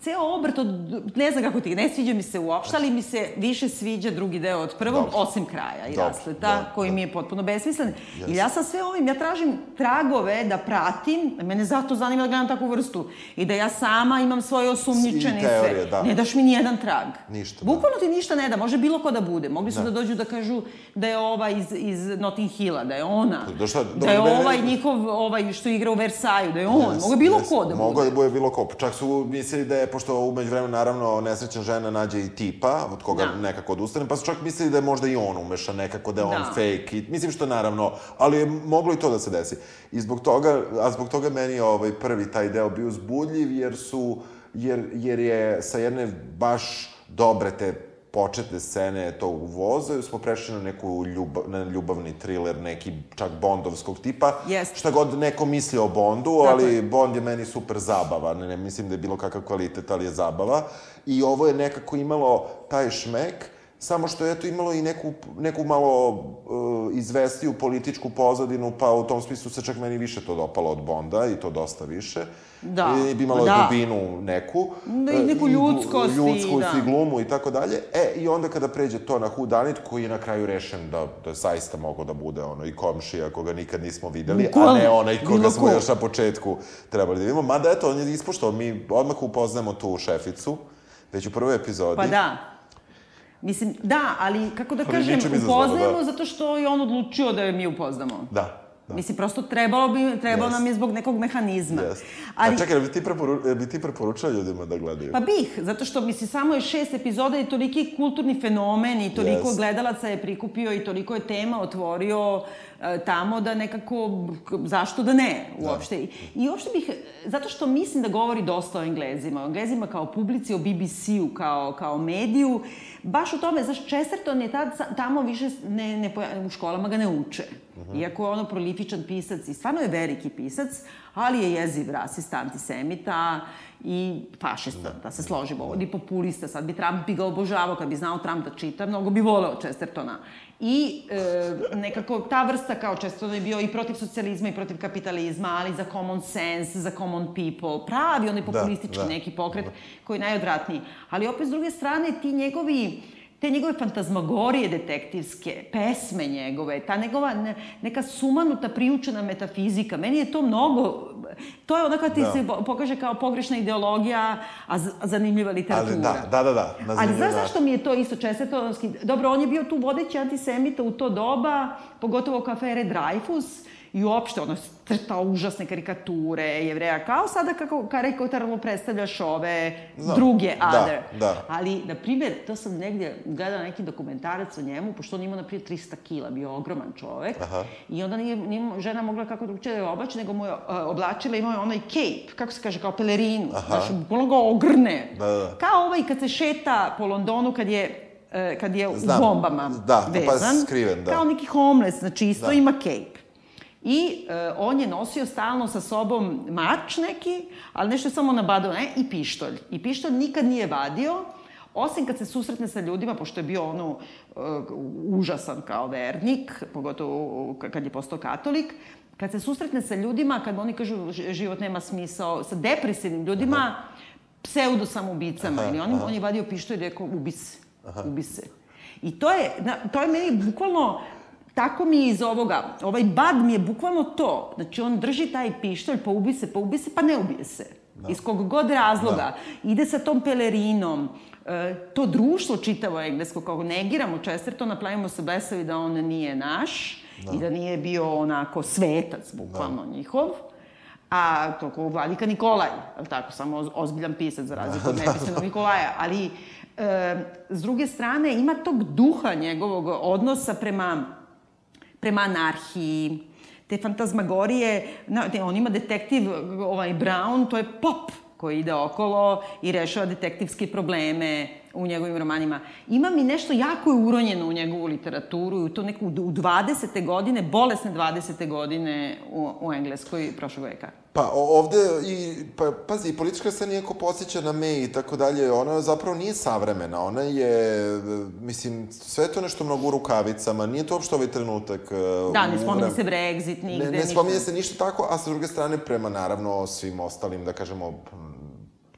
ceo obrt od, ne znam kako ti, ne sviđa mi se uopšte, ali mi se više sviđa drugi deo od prvog, Dobro. osim kraja i Dobro, rasleta, dobro, koji dobro. mi je potpuno besmislen. Jeste. I ja sa sve ovim, ja tražim tragove da pratim, mene zato zanima da gledam takvu vrstu, i da ja sama imam svoje osumnjičene I teorije, da. Ne daš mi nijedan trag. Ništa, da. Bukvalno ti ništa ne da, može bilo ko da bude. Mogli su da, dođu da kažu da je ova iz, iz Notting Hilla, da je ona, Da šta, da je dobro, ne- ovaj njihov, ovaj što igra u Versaju, da je on, Jes, mogu bilo jes. ko da Mogu bude. da bude bilo ko. Čak su mislili da je, pošto umeđu vremenu, naravno, nesrećna žena nađe i tipa, od koga Da. nekako odustane, pa su čak mislili da je možda i on umešan nekako, da je on Da. fake. I, mislim što naravno, ali je moglo i to da se desi. I zbog toga, a zbog toga meni je ovaj prvi taj deo bio zbudljiv, jer su, jer, jer je sa jedne baš dobre te početne scene tog voza, smo prešli na neku ljubav, na ljubavni thriller, neki čak bondovskog tipa. Jeste. Šta god neko misli o Bondu, Tako ali je. Bond je meni super zabava, ne, ne mislim da je bilo kakav kvalitet, ali je zabava. I ovo je nekako imalo taj šmek, samo što je eto imalo i neku, neku malo uh, izvestiju političku pozadinu, pa u tom smislu se čak meni više to dopalo od Bonda i to dosta više. Da, I bi imalo da. dubinu neku. Da, i e, neku ljudskost i ljudskost da. i glumu i tako dalje. E, i onda kada pređe to na Who Done It, koji je na kraju rešen da, da je zaista mogao da bude ono i komšija koga nikad nismo videli, a ne onaj koga bilo smo još na početku trebali da vidimo. Mada eto, on je ispoštao, mi odmah upoznajemo tu šeficu, već u prvoj epizodi. Pa da. Mislim, da, ali kako da Ali kažem, upoznajemo da. zato što je on odlučio da je mi upoznamo. Da. Da. Mislim, prosto trebalo bi, trebalo Jest. nam je zbog nekog mehanizma. Yes. Ali, A čekaj, bi ti, preporu, bi ti preporučao ljudima da gledaju? Pa bih, zato što, mislim, samo je šest epizoda i toliki kulturni fenomen i toliko Yes. gledalaca je prikupio i toliko je tema otvorio e, tamo da nekako, zašto da ne, uopšte. I, I uopšte bih, zato što mislim da govori dosta o Englezima, o Englezima kao publici, o BBC-u kao, kao mediju, baš u tome, znaš, Chesterton je tad, tamo više ne, ne, u školama ga ne uče. Iako je ono prolifičan pisac i stvarno je veliki pisac, ali je jeziv rasista, antisemita i fašista, da se složimo, i populista. Sad bi Trump bi ga obožavao, kad bi znao Trump da čita, mnogo bi voleo Chestertona. I e, nekako ta vrsta kao Chesterton je bio i protiv socijalizma i protiv kapitalizma, ali za common sense, za common people, pravi onaj populistički da. neki pokret koji je najodvratniji. Ali opet s druge strane ti njegovi te njegove fantazmagorije detektivske, pesme njegove, ta njegova ne, neka sumanuta priučena metafizika, meni je to mnogo, to je ono kad ti Da. se po- pokaže kao pogrešna ideologija, a zanimljiva literatura. Ali da, da, da, da. Ali znaš zašto mi je to isto čestetonski? Dobro, on je bio tu vodeći antisemita u to doba, pogotovo oko afere Dreyfus, i uopšte ono crtao užasne karikature jevreja, kao sada kako karikaturalno predstavljaš ove Znam. druge Da, other. da. Ali, na primjer, to sam negdje gledala neki dokumentarac o njemu, pošto on imao, na primjer, 300 kila, bio ogroman čovek. Aha. I onda nije, nije žena mogla kako drugčije da oblači, nego mu je uh, oblačila, imao je onaj cape, kako se kaže, kao pelerinu. Aha. Znaš, bukvalno ga ogrne. Da, da, da. Kao ovaj kad se šeta po Londonu, kad je e, kad je Znam. u bombama Da, pa vezan. skriven, da. Kao neki homeless, znači isto Da. ima cape. I e, on je nosio stalno sa sobom mač neki, ali nešto je samo nabadao, ne, i pištolj. I pištolj nikad nije vadio, osim kad se susretne sa ljudima, pošto je bio ono e, užasan kao vernik, pogotovo kad je postao katolik, kad se susretne sa ljudima, kad oni kažu "Ž- život nema smisao, sa depresivnim ljudima, pseudo samoubicama, ili on, on je vadio pištolj i rekao, ubi se, ubi se. I to je, na, to je meni bukvalno, tako mi je iz ovoga, ovaj bad mi je bukvalno to. Znači, on drži taj pištolj, pa ubi se, pa ubi se, pa ne ubije se. Da. Iz kog god razloga. Ide sa tom pelerinom. E, to društvo čitavo englesko, kako negiramo Chestertona, pravimo se blesavi da on nije naš da. i da nije bio onako svetac, bukvalno da. njihov. A to ko Vladika Nikolaj, ali tako, samo oz- ozbiljan pisac za razliku od nepismenog Nikolaja. Ali, e, s druge strane, ima tog duha njegovog odnosa prema, prema anarhiji, te fantazmagorije, na, te, on ima detektiv, ovaj Brown, to je pop koji ide okolo i rešava detektivske probleme u njegovim romanima. Ima mi nešto jako je uronjeno u njegovu literaturu u to neku u 20. godine, bolesne 20. godine u, u Engleskoj prošlog veka. Pa ovde i, pa, pazi, i politička scena iako posjeća na me i tako dalje, ona zapravo nije savremena, ona je, e, mislim, sve to nešto mnogo u rukavicama, nije to uopšte ovaj trenutak. e, Da, ne spominje se Brexit, nigde, Ne, ne spominje se ništa tako, a sa druge strane, prema naravno svim ostalim, da kažemo,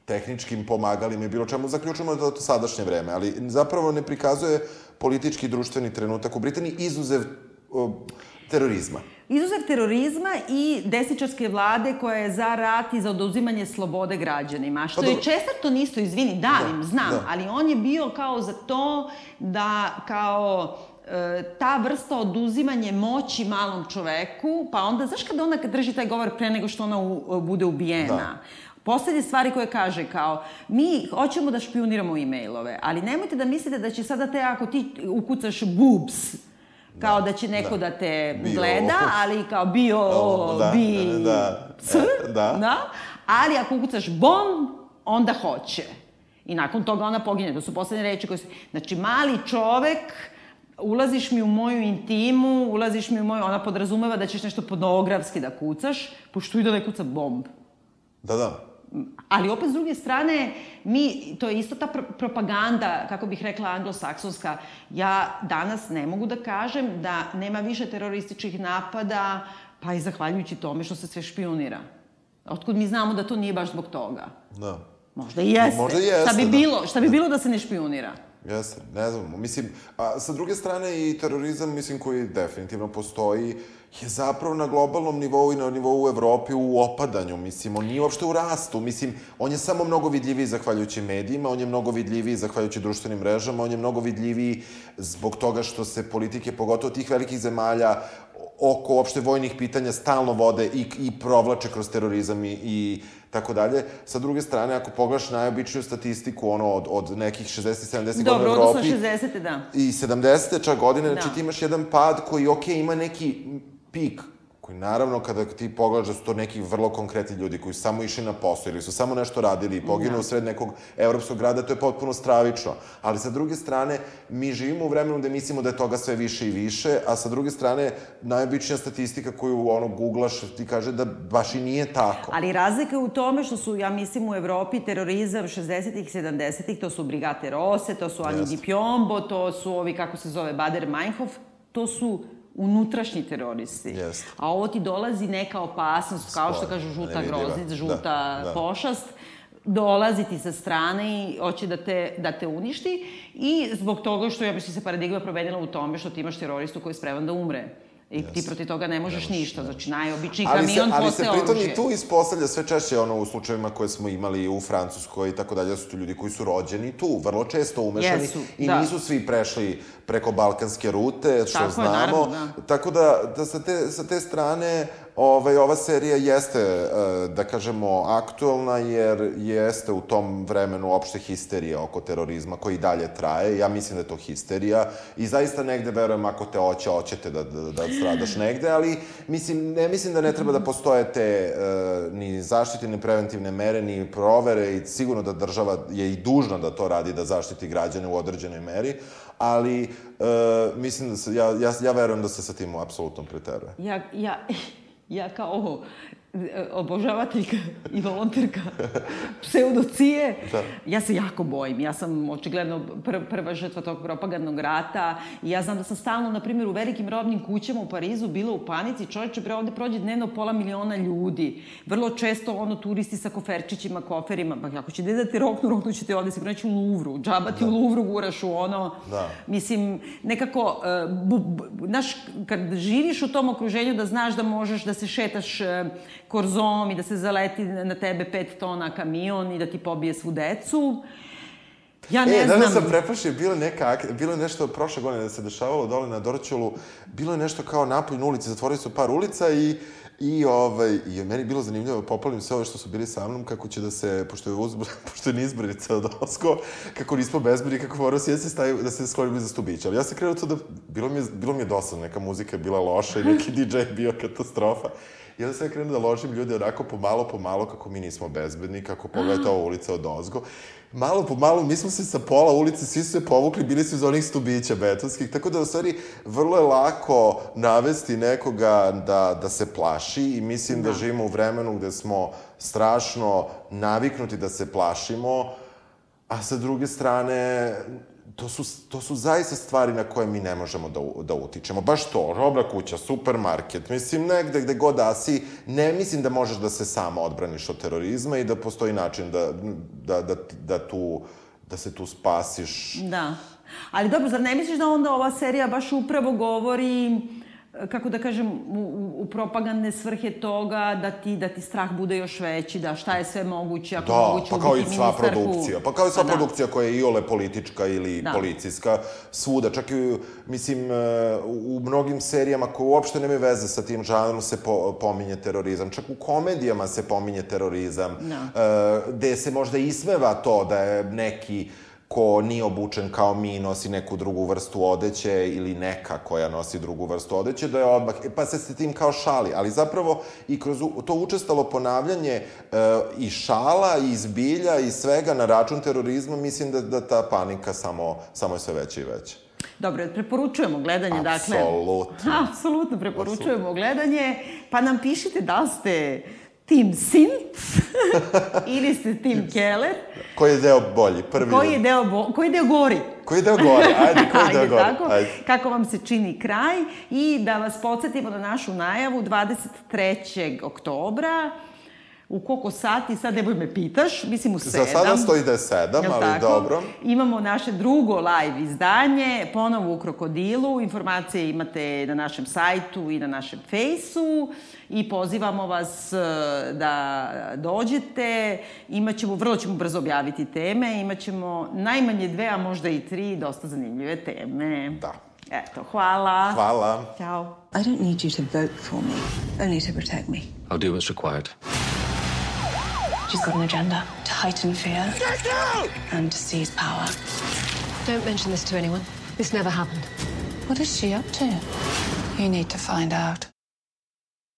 tehničkim pomagalima i bilo čemu, zaključujemo da to sadašnje vreme, ali zapravo ne prikazuje politički i društveni trenutak. U Britaniji, izuzev o, terorizma. Izuzev terorizma i desničarske vlade koja je za rat i za oduzimanje slobode građanima. Što Pa je dobro. Chesterton isto, izvini, davim, Da, znam, da. ali on je bio kao za to da kao e, ta vrsta oduzimanje moći malom čoveku, pa onda, znaš kada ona kad drži taj govor pre nego što ona u, bude ubijena? Da. Poslednje stvari koje kaže kao, mi hoćemo da špioniramo e-mailove, ali nemojte da mislite da će sada te, ako ti ukucaš boobs, kao da, će neko da, da. te Bio. gleda, ali kao bio, O, da, bi, da, c, e, da. da, ali ako ukucaš bom, onda hoće. I nakon toga ona pogine. To su poslednje reči koje su... Znači, mali čovek, ulaziš mi u moju intimu, ulaziš mi u moju... Ona podrazumeva da ćeš nešto pornografski da kucaš, pošto i da ne kuca bomb. Da, da. Ali opet, s druge strane, mi, to je isto ta pr propaganda, kako bih rekla, anglosaksonska. Ja danas ne mogu da kažem da nema više terorističkih napada, pa i zahvaljujući tome što se sve špionira. Otkud mi znamo da to nije baš zbog toga? Da. Možda i jeste. Možda i jeste, Šta bi da. bilo, šta bi bilo da se ne špionira? Jeste, ne znam, mislim, a sa druge strane i terorizam, mislim, koji definitivno postoji, je zapravo na globalnom nivou i na nivou Evrope u opadanju, mislim, on nije uopšte u rastu, mislim, on je samo mnogo vidljiviji zahvaljujući medijima, on je mnogo vidljiviji zahvaljujući društvenim mrežama, on je mnogo vidljiviji zbog toga što se politike, pogotovo tih velikih zemalja, oko uopšte vojnih pitanja stalno vode i, i provlače kroz terorizam i, i tako dalje. Sa druge strane, ako pogledaš najobičniju statistiku, ono, od, od nekih 60-70 godina u Dobro, odnosno Evropi, 60. da. i 70. čak godine, znači Da. ti imaš jedan pad koji, ok, ima neki pik, koji naravno kada ti pogledaš da su to neki vrlo konkretni ljudi koji su samo išli na posao ili su samo nešto radili i poginu Da. sred nekog evropskog grada, to je potpuno stravično. Ali sa druge strane, mi živimo u vremenu gde mislimo da je toga sve više i više, a sa druge strane, najobičnija statistika koju ono googlaš ti kaže da baš i nije tako. Ali razlika je u tome što su, ja mislim, u Evropi terorizam 60-ih, 70-ih, to su Brigate Rose, to su Jeste. Di Piombo, to su ovi, kako se zove, Bader Meinhof, to su unutrašnji teroristi. Jeste. A ovo ti dolazi neka opasnost, kao što kažu žuta groznica, Da, žuta da. pošast, dolazi ti sa strane i hoće da te, da te uništi i zbog toga što, ja mislim, se paradigma promenila u tome što ti imaš teroristu koji je spreman da umre. I ti protiv toga ne možeš ništa. Znači, najobičniji ali se, kamion ali se pritom oružje. i tu ispostavlja sve češće ono u slučajevima koje smo imali u Francuskoj i tako dalje, da su to ljudi koji su rođeni tu, vrlo često umešani Jesu, i da. nisu svi prešli preko balkanske rute, što Tako je, znamo. naravno, da. Tako da, da sa, te, sa te strane ovaj, ova serija jeste, eh, da kažemo, aktuelna jer jeste u tom vremenu opšte histerija oko terorizma koji dalje traje. Ja mislim da je to histerija i zaista negde verujem ako te oće, oćete da, da, da stradaš negde, ali mislim, ne mislim da ne treba da postoje te eh, ni zaštitne preventivne mere, ni provere i sigurno da država je i dužna da to radi, da zaštiti građane u određenoj meri, ali e, mislim da se, ja, ja, ja verujem da se sa tim apsolutno preteruje. Ja, ja, ja kao ovo, e, obožavateljka i volonterka pseudocije, Da. ja se jako bojim. Ja sam očigledno pr prva žrtva tog propagandnog rata i ja znam da sam stalno, na primjer, u velikim robnim kućama u Parizu bila u panici. Čovječe, bre, ovde prođe dnevno pola miliona ljudi. Vrlo često, ono, turisti sa koferčićima, koferima. Pa ako će da te roknu, roknu će te ovde se pronaći u Luvru. Džaba ti u Luvru guraš u ono... Da. Mislim, nekako, e, bu, bu, znaš, kad živiš u tom okruženju da znaš da možeš da se šetaš e, korzom i da se zaleti na tebe pet tona kamion i da ti pobije svu decu, ja ne e, znam... danas sam preplašio, bilo je, neka, bilo je nešto prošle godine da se dešavalo dole na Dorćolu, bilo je nešto kao napolj na ulici, zatvorili su par ulica i I, ovaj, I meni bilo zanimljivo, popalim sve ove što su bili sa mnom, kako će da se, pošto je, uzbr, pošto je nizbrnica od Osko, kako nismo bezbedni, kako morao si da se, stavio, da se sklonimo iza stubića. Ali ja sam krenuo to da, bilo mi je, bilo mi je dosadno, neka muzika je bila loša i neki DJ je bio katastrofa. I onda sam ja krenuo da ložim ljude onako pomalo, pomalo, kako mi nismo bezbedni, kako pogledajte ova ulica od ozgo. Malo po malo, mi smo se sa pola ulice, svi su se povukli, bili su iz onih stubića betonskih, tako da u stvari vrlo je lako navesti nekoga da, da se plaši i mislim da, da živimo u vremenu gde smo strašno naviknuti da se plašimo, a sa druge strane to su, to su zaista stvari na koje mi ne možemo da, da utičemo. Baš to, robna kuća, supermarket, mislim, negde gde god da si, ne mislim da možeš da se sama odbraniš od terorizma i da postoji način da, da, da, da tu da se tu spasiš. Da. Ali dobro, zar ne misliš da onda ova serija baš upravo govori kako da kažem, u, u propagandne svrhe toga da ti, da ti strah bude još veći, da šta je sve moguće, ako da, moguće pa kao i sva produkcija. Pa kao i sva pa produkcija da. koja je iole politička ili da. policijska, svuda. Čak i, mislim, e, u mnogim serijama koje uopšte nemaju veze sa tim žanrom se po, pominje terorizam. Čak u komedijama se pominje terorizam. Da. E, gde se možda ismeva to da je neki ko nije obučen kao mi nosi neku drugu vrstu odeće ili neka koja nosi drugu vrstu odeće, da je odmah, e, pa se s tim kao šali, ali zapravo i kroz to učestalo ponavljanje e, i šala i zbilja i svega na račun terorizma, mislim da, da ta panika samo, samo je sve veća i veća. Dobro, preporučujemo gledanje, dakle... Apsolutno. Apsolutno preporučujemo gledanje, pa nam pišite da ste Tim Sint ili ste Tim Keller. Koji je deo bolji? Prvi koji je deo, bo, koji je deo gori? Koji je deo gori? Ajde, koji je deo gori? Tako, Ajde. Kako vam se čini kraj i da vas podsjetimo na našu najavu 23. oktobra u koliko sati, sad ne boj me pitaš, mislim u sedam. Za sada stoji da je sedam, ali tako? dobro. Imamo naše drugo live izdanje, ponovo u Krokodilu. Informacije imate na našem sajtu i na našem fejsu i pozivamo vas e, da dođete. Imaćemo, vrlo ćemo brzo objaviti teme, imaćemo najmanje dve, a možda i tri dosta zanimljive teme. Da. Eto, hvala. Hvala. Ćao. I don't need you to vote for me, only to protect me. I'll do what's required. She's got an agenda to heighten fear and to seize power. Don't mention this to anyone. This never happened. What is she up to? You need to find out.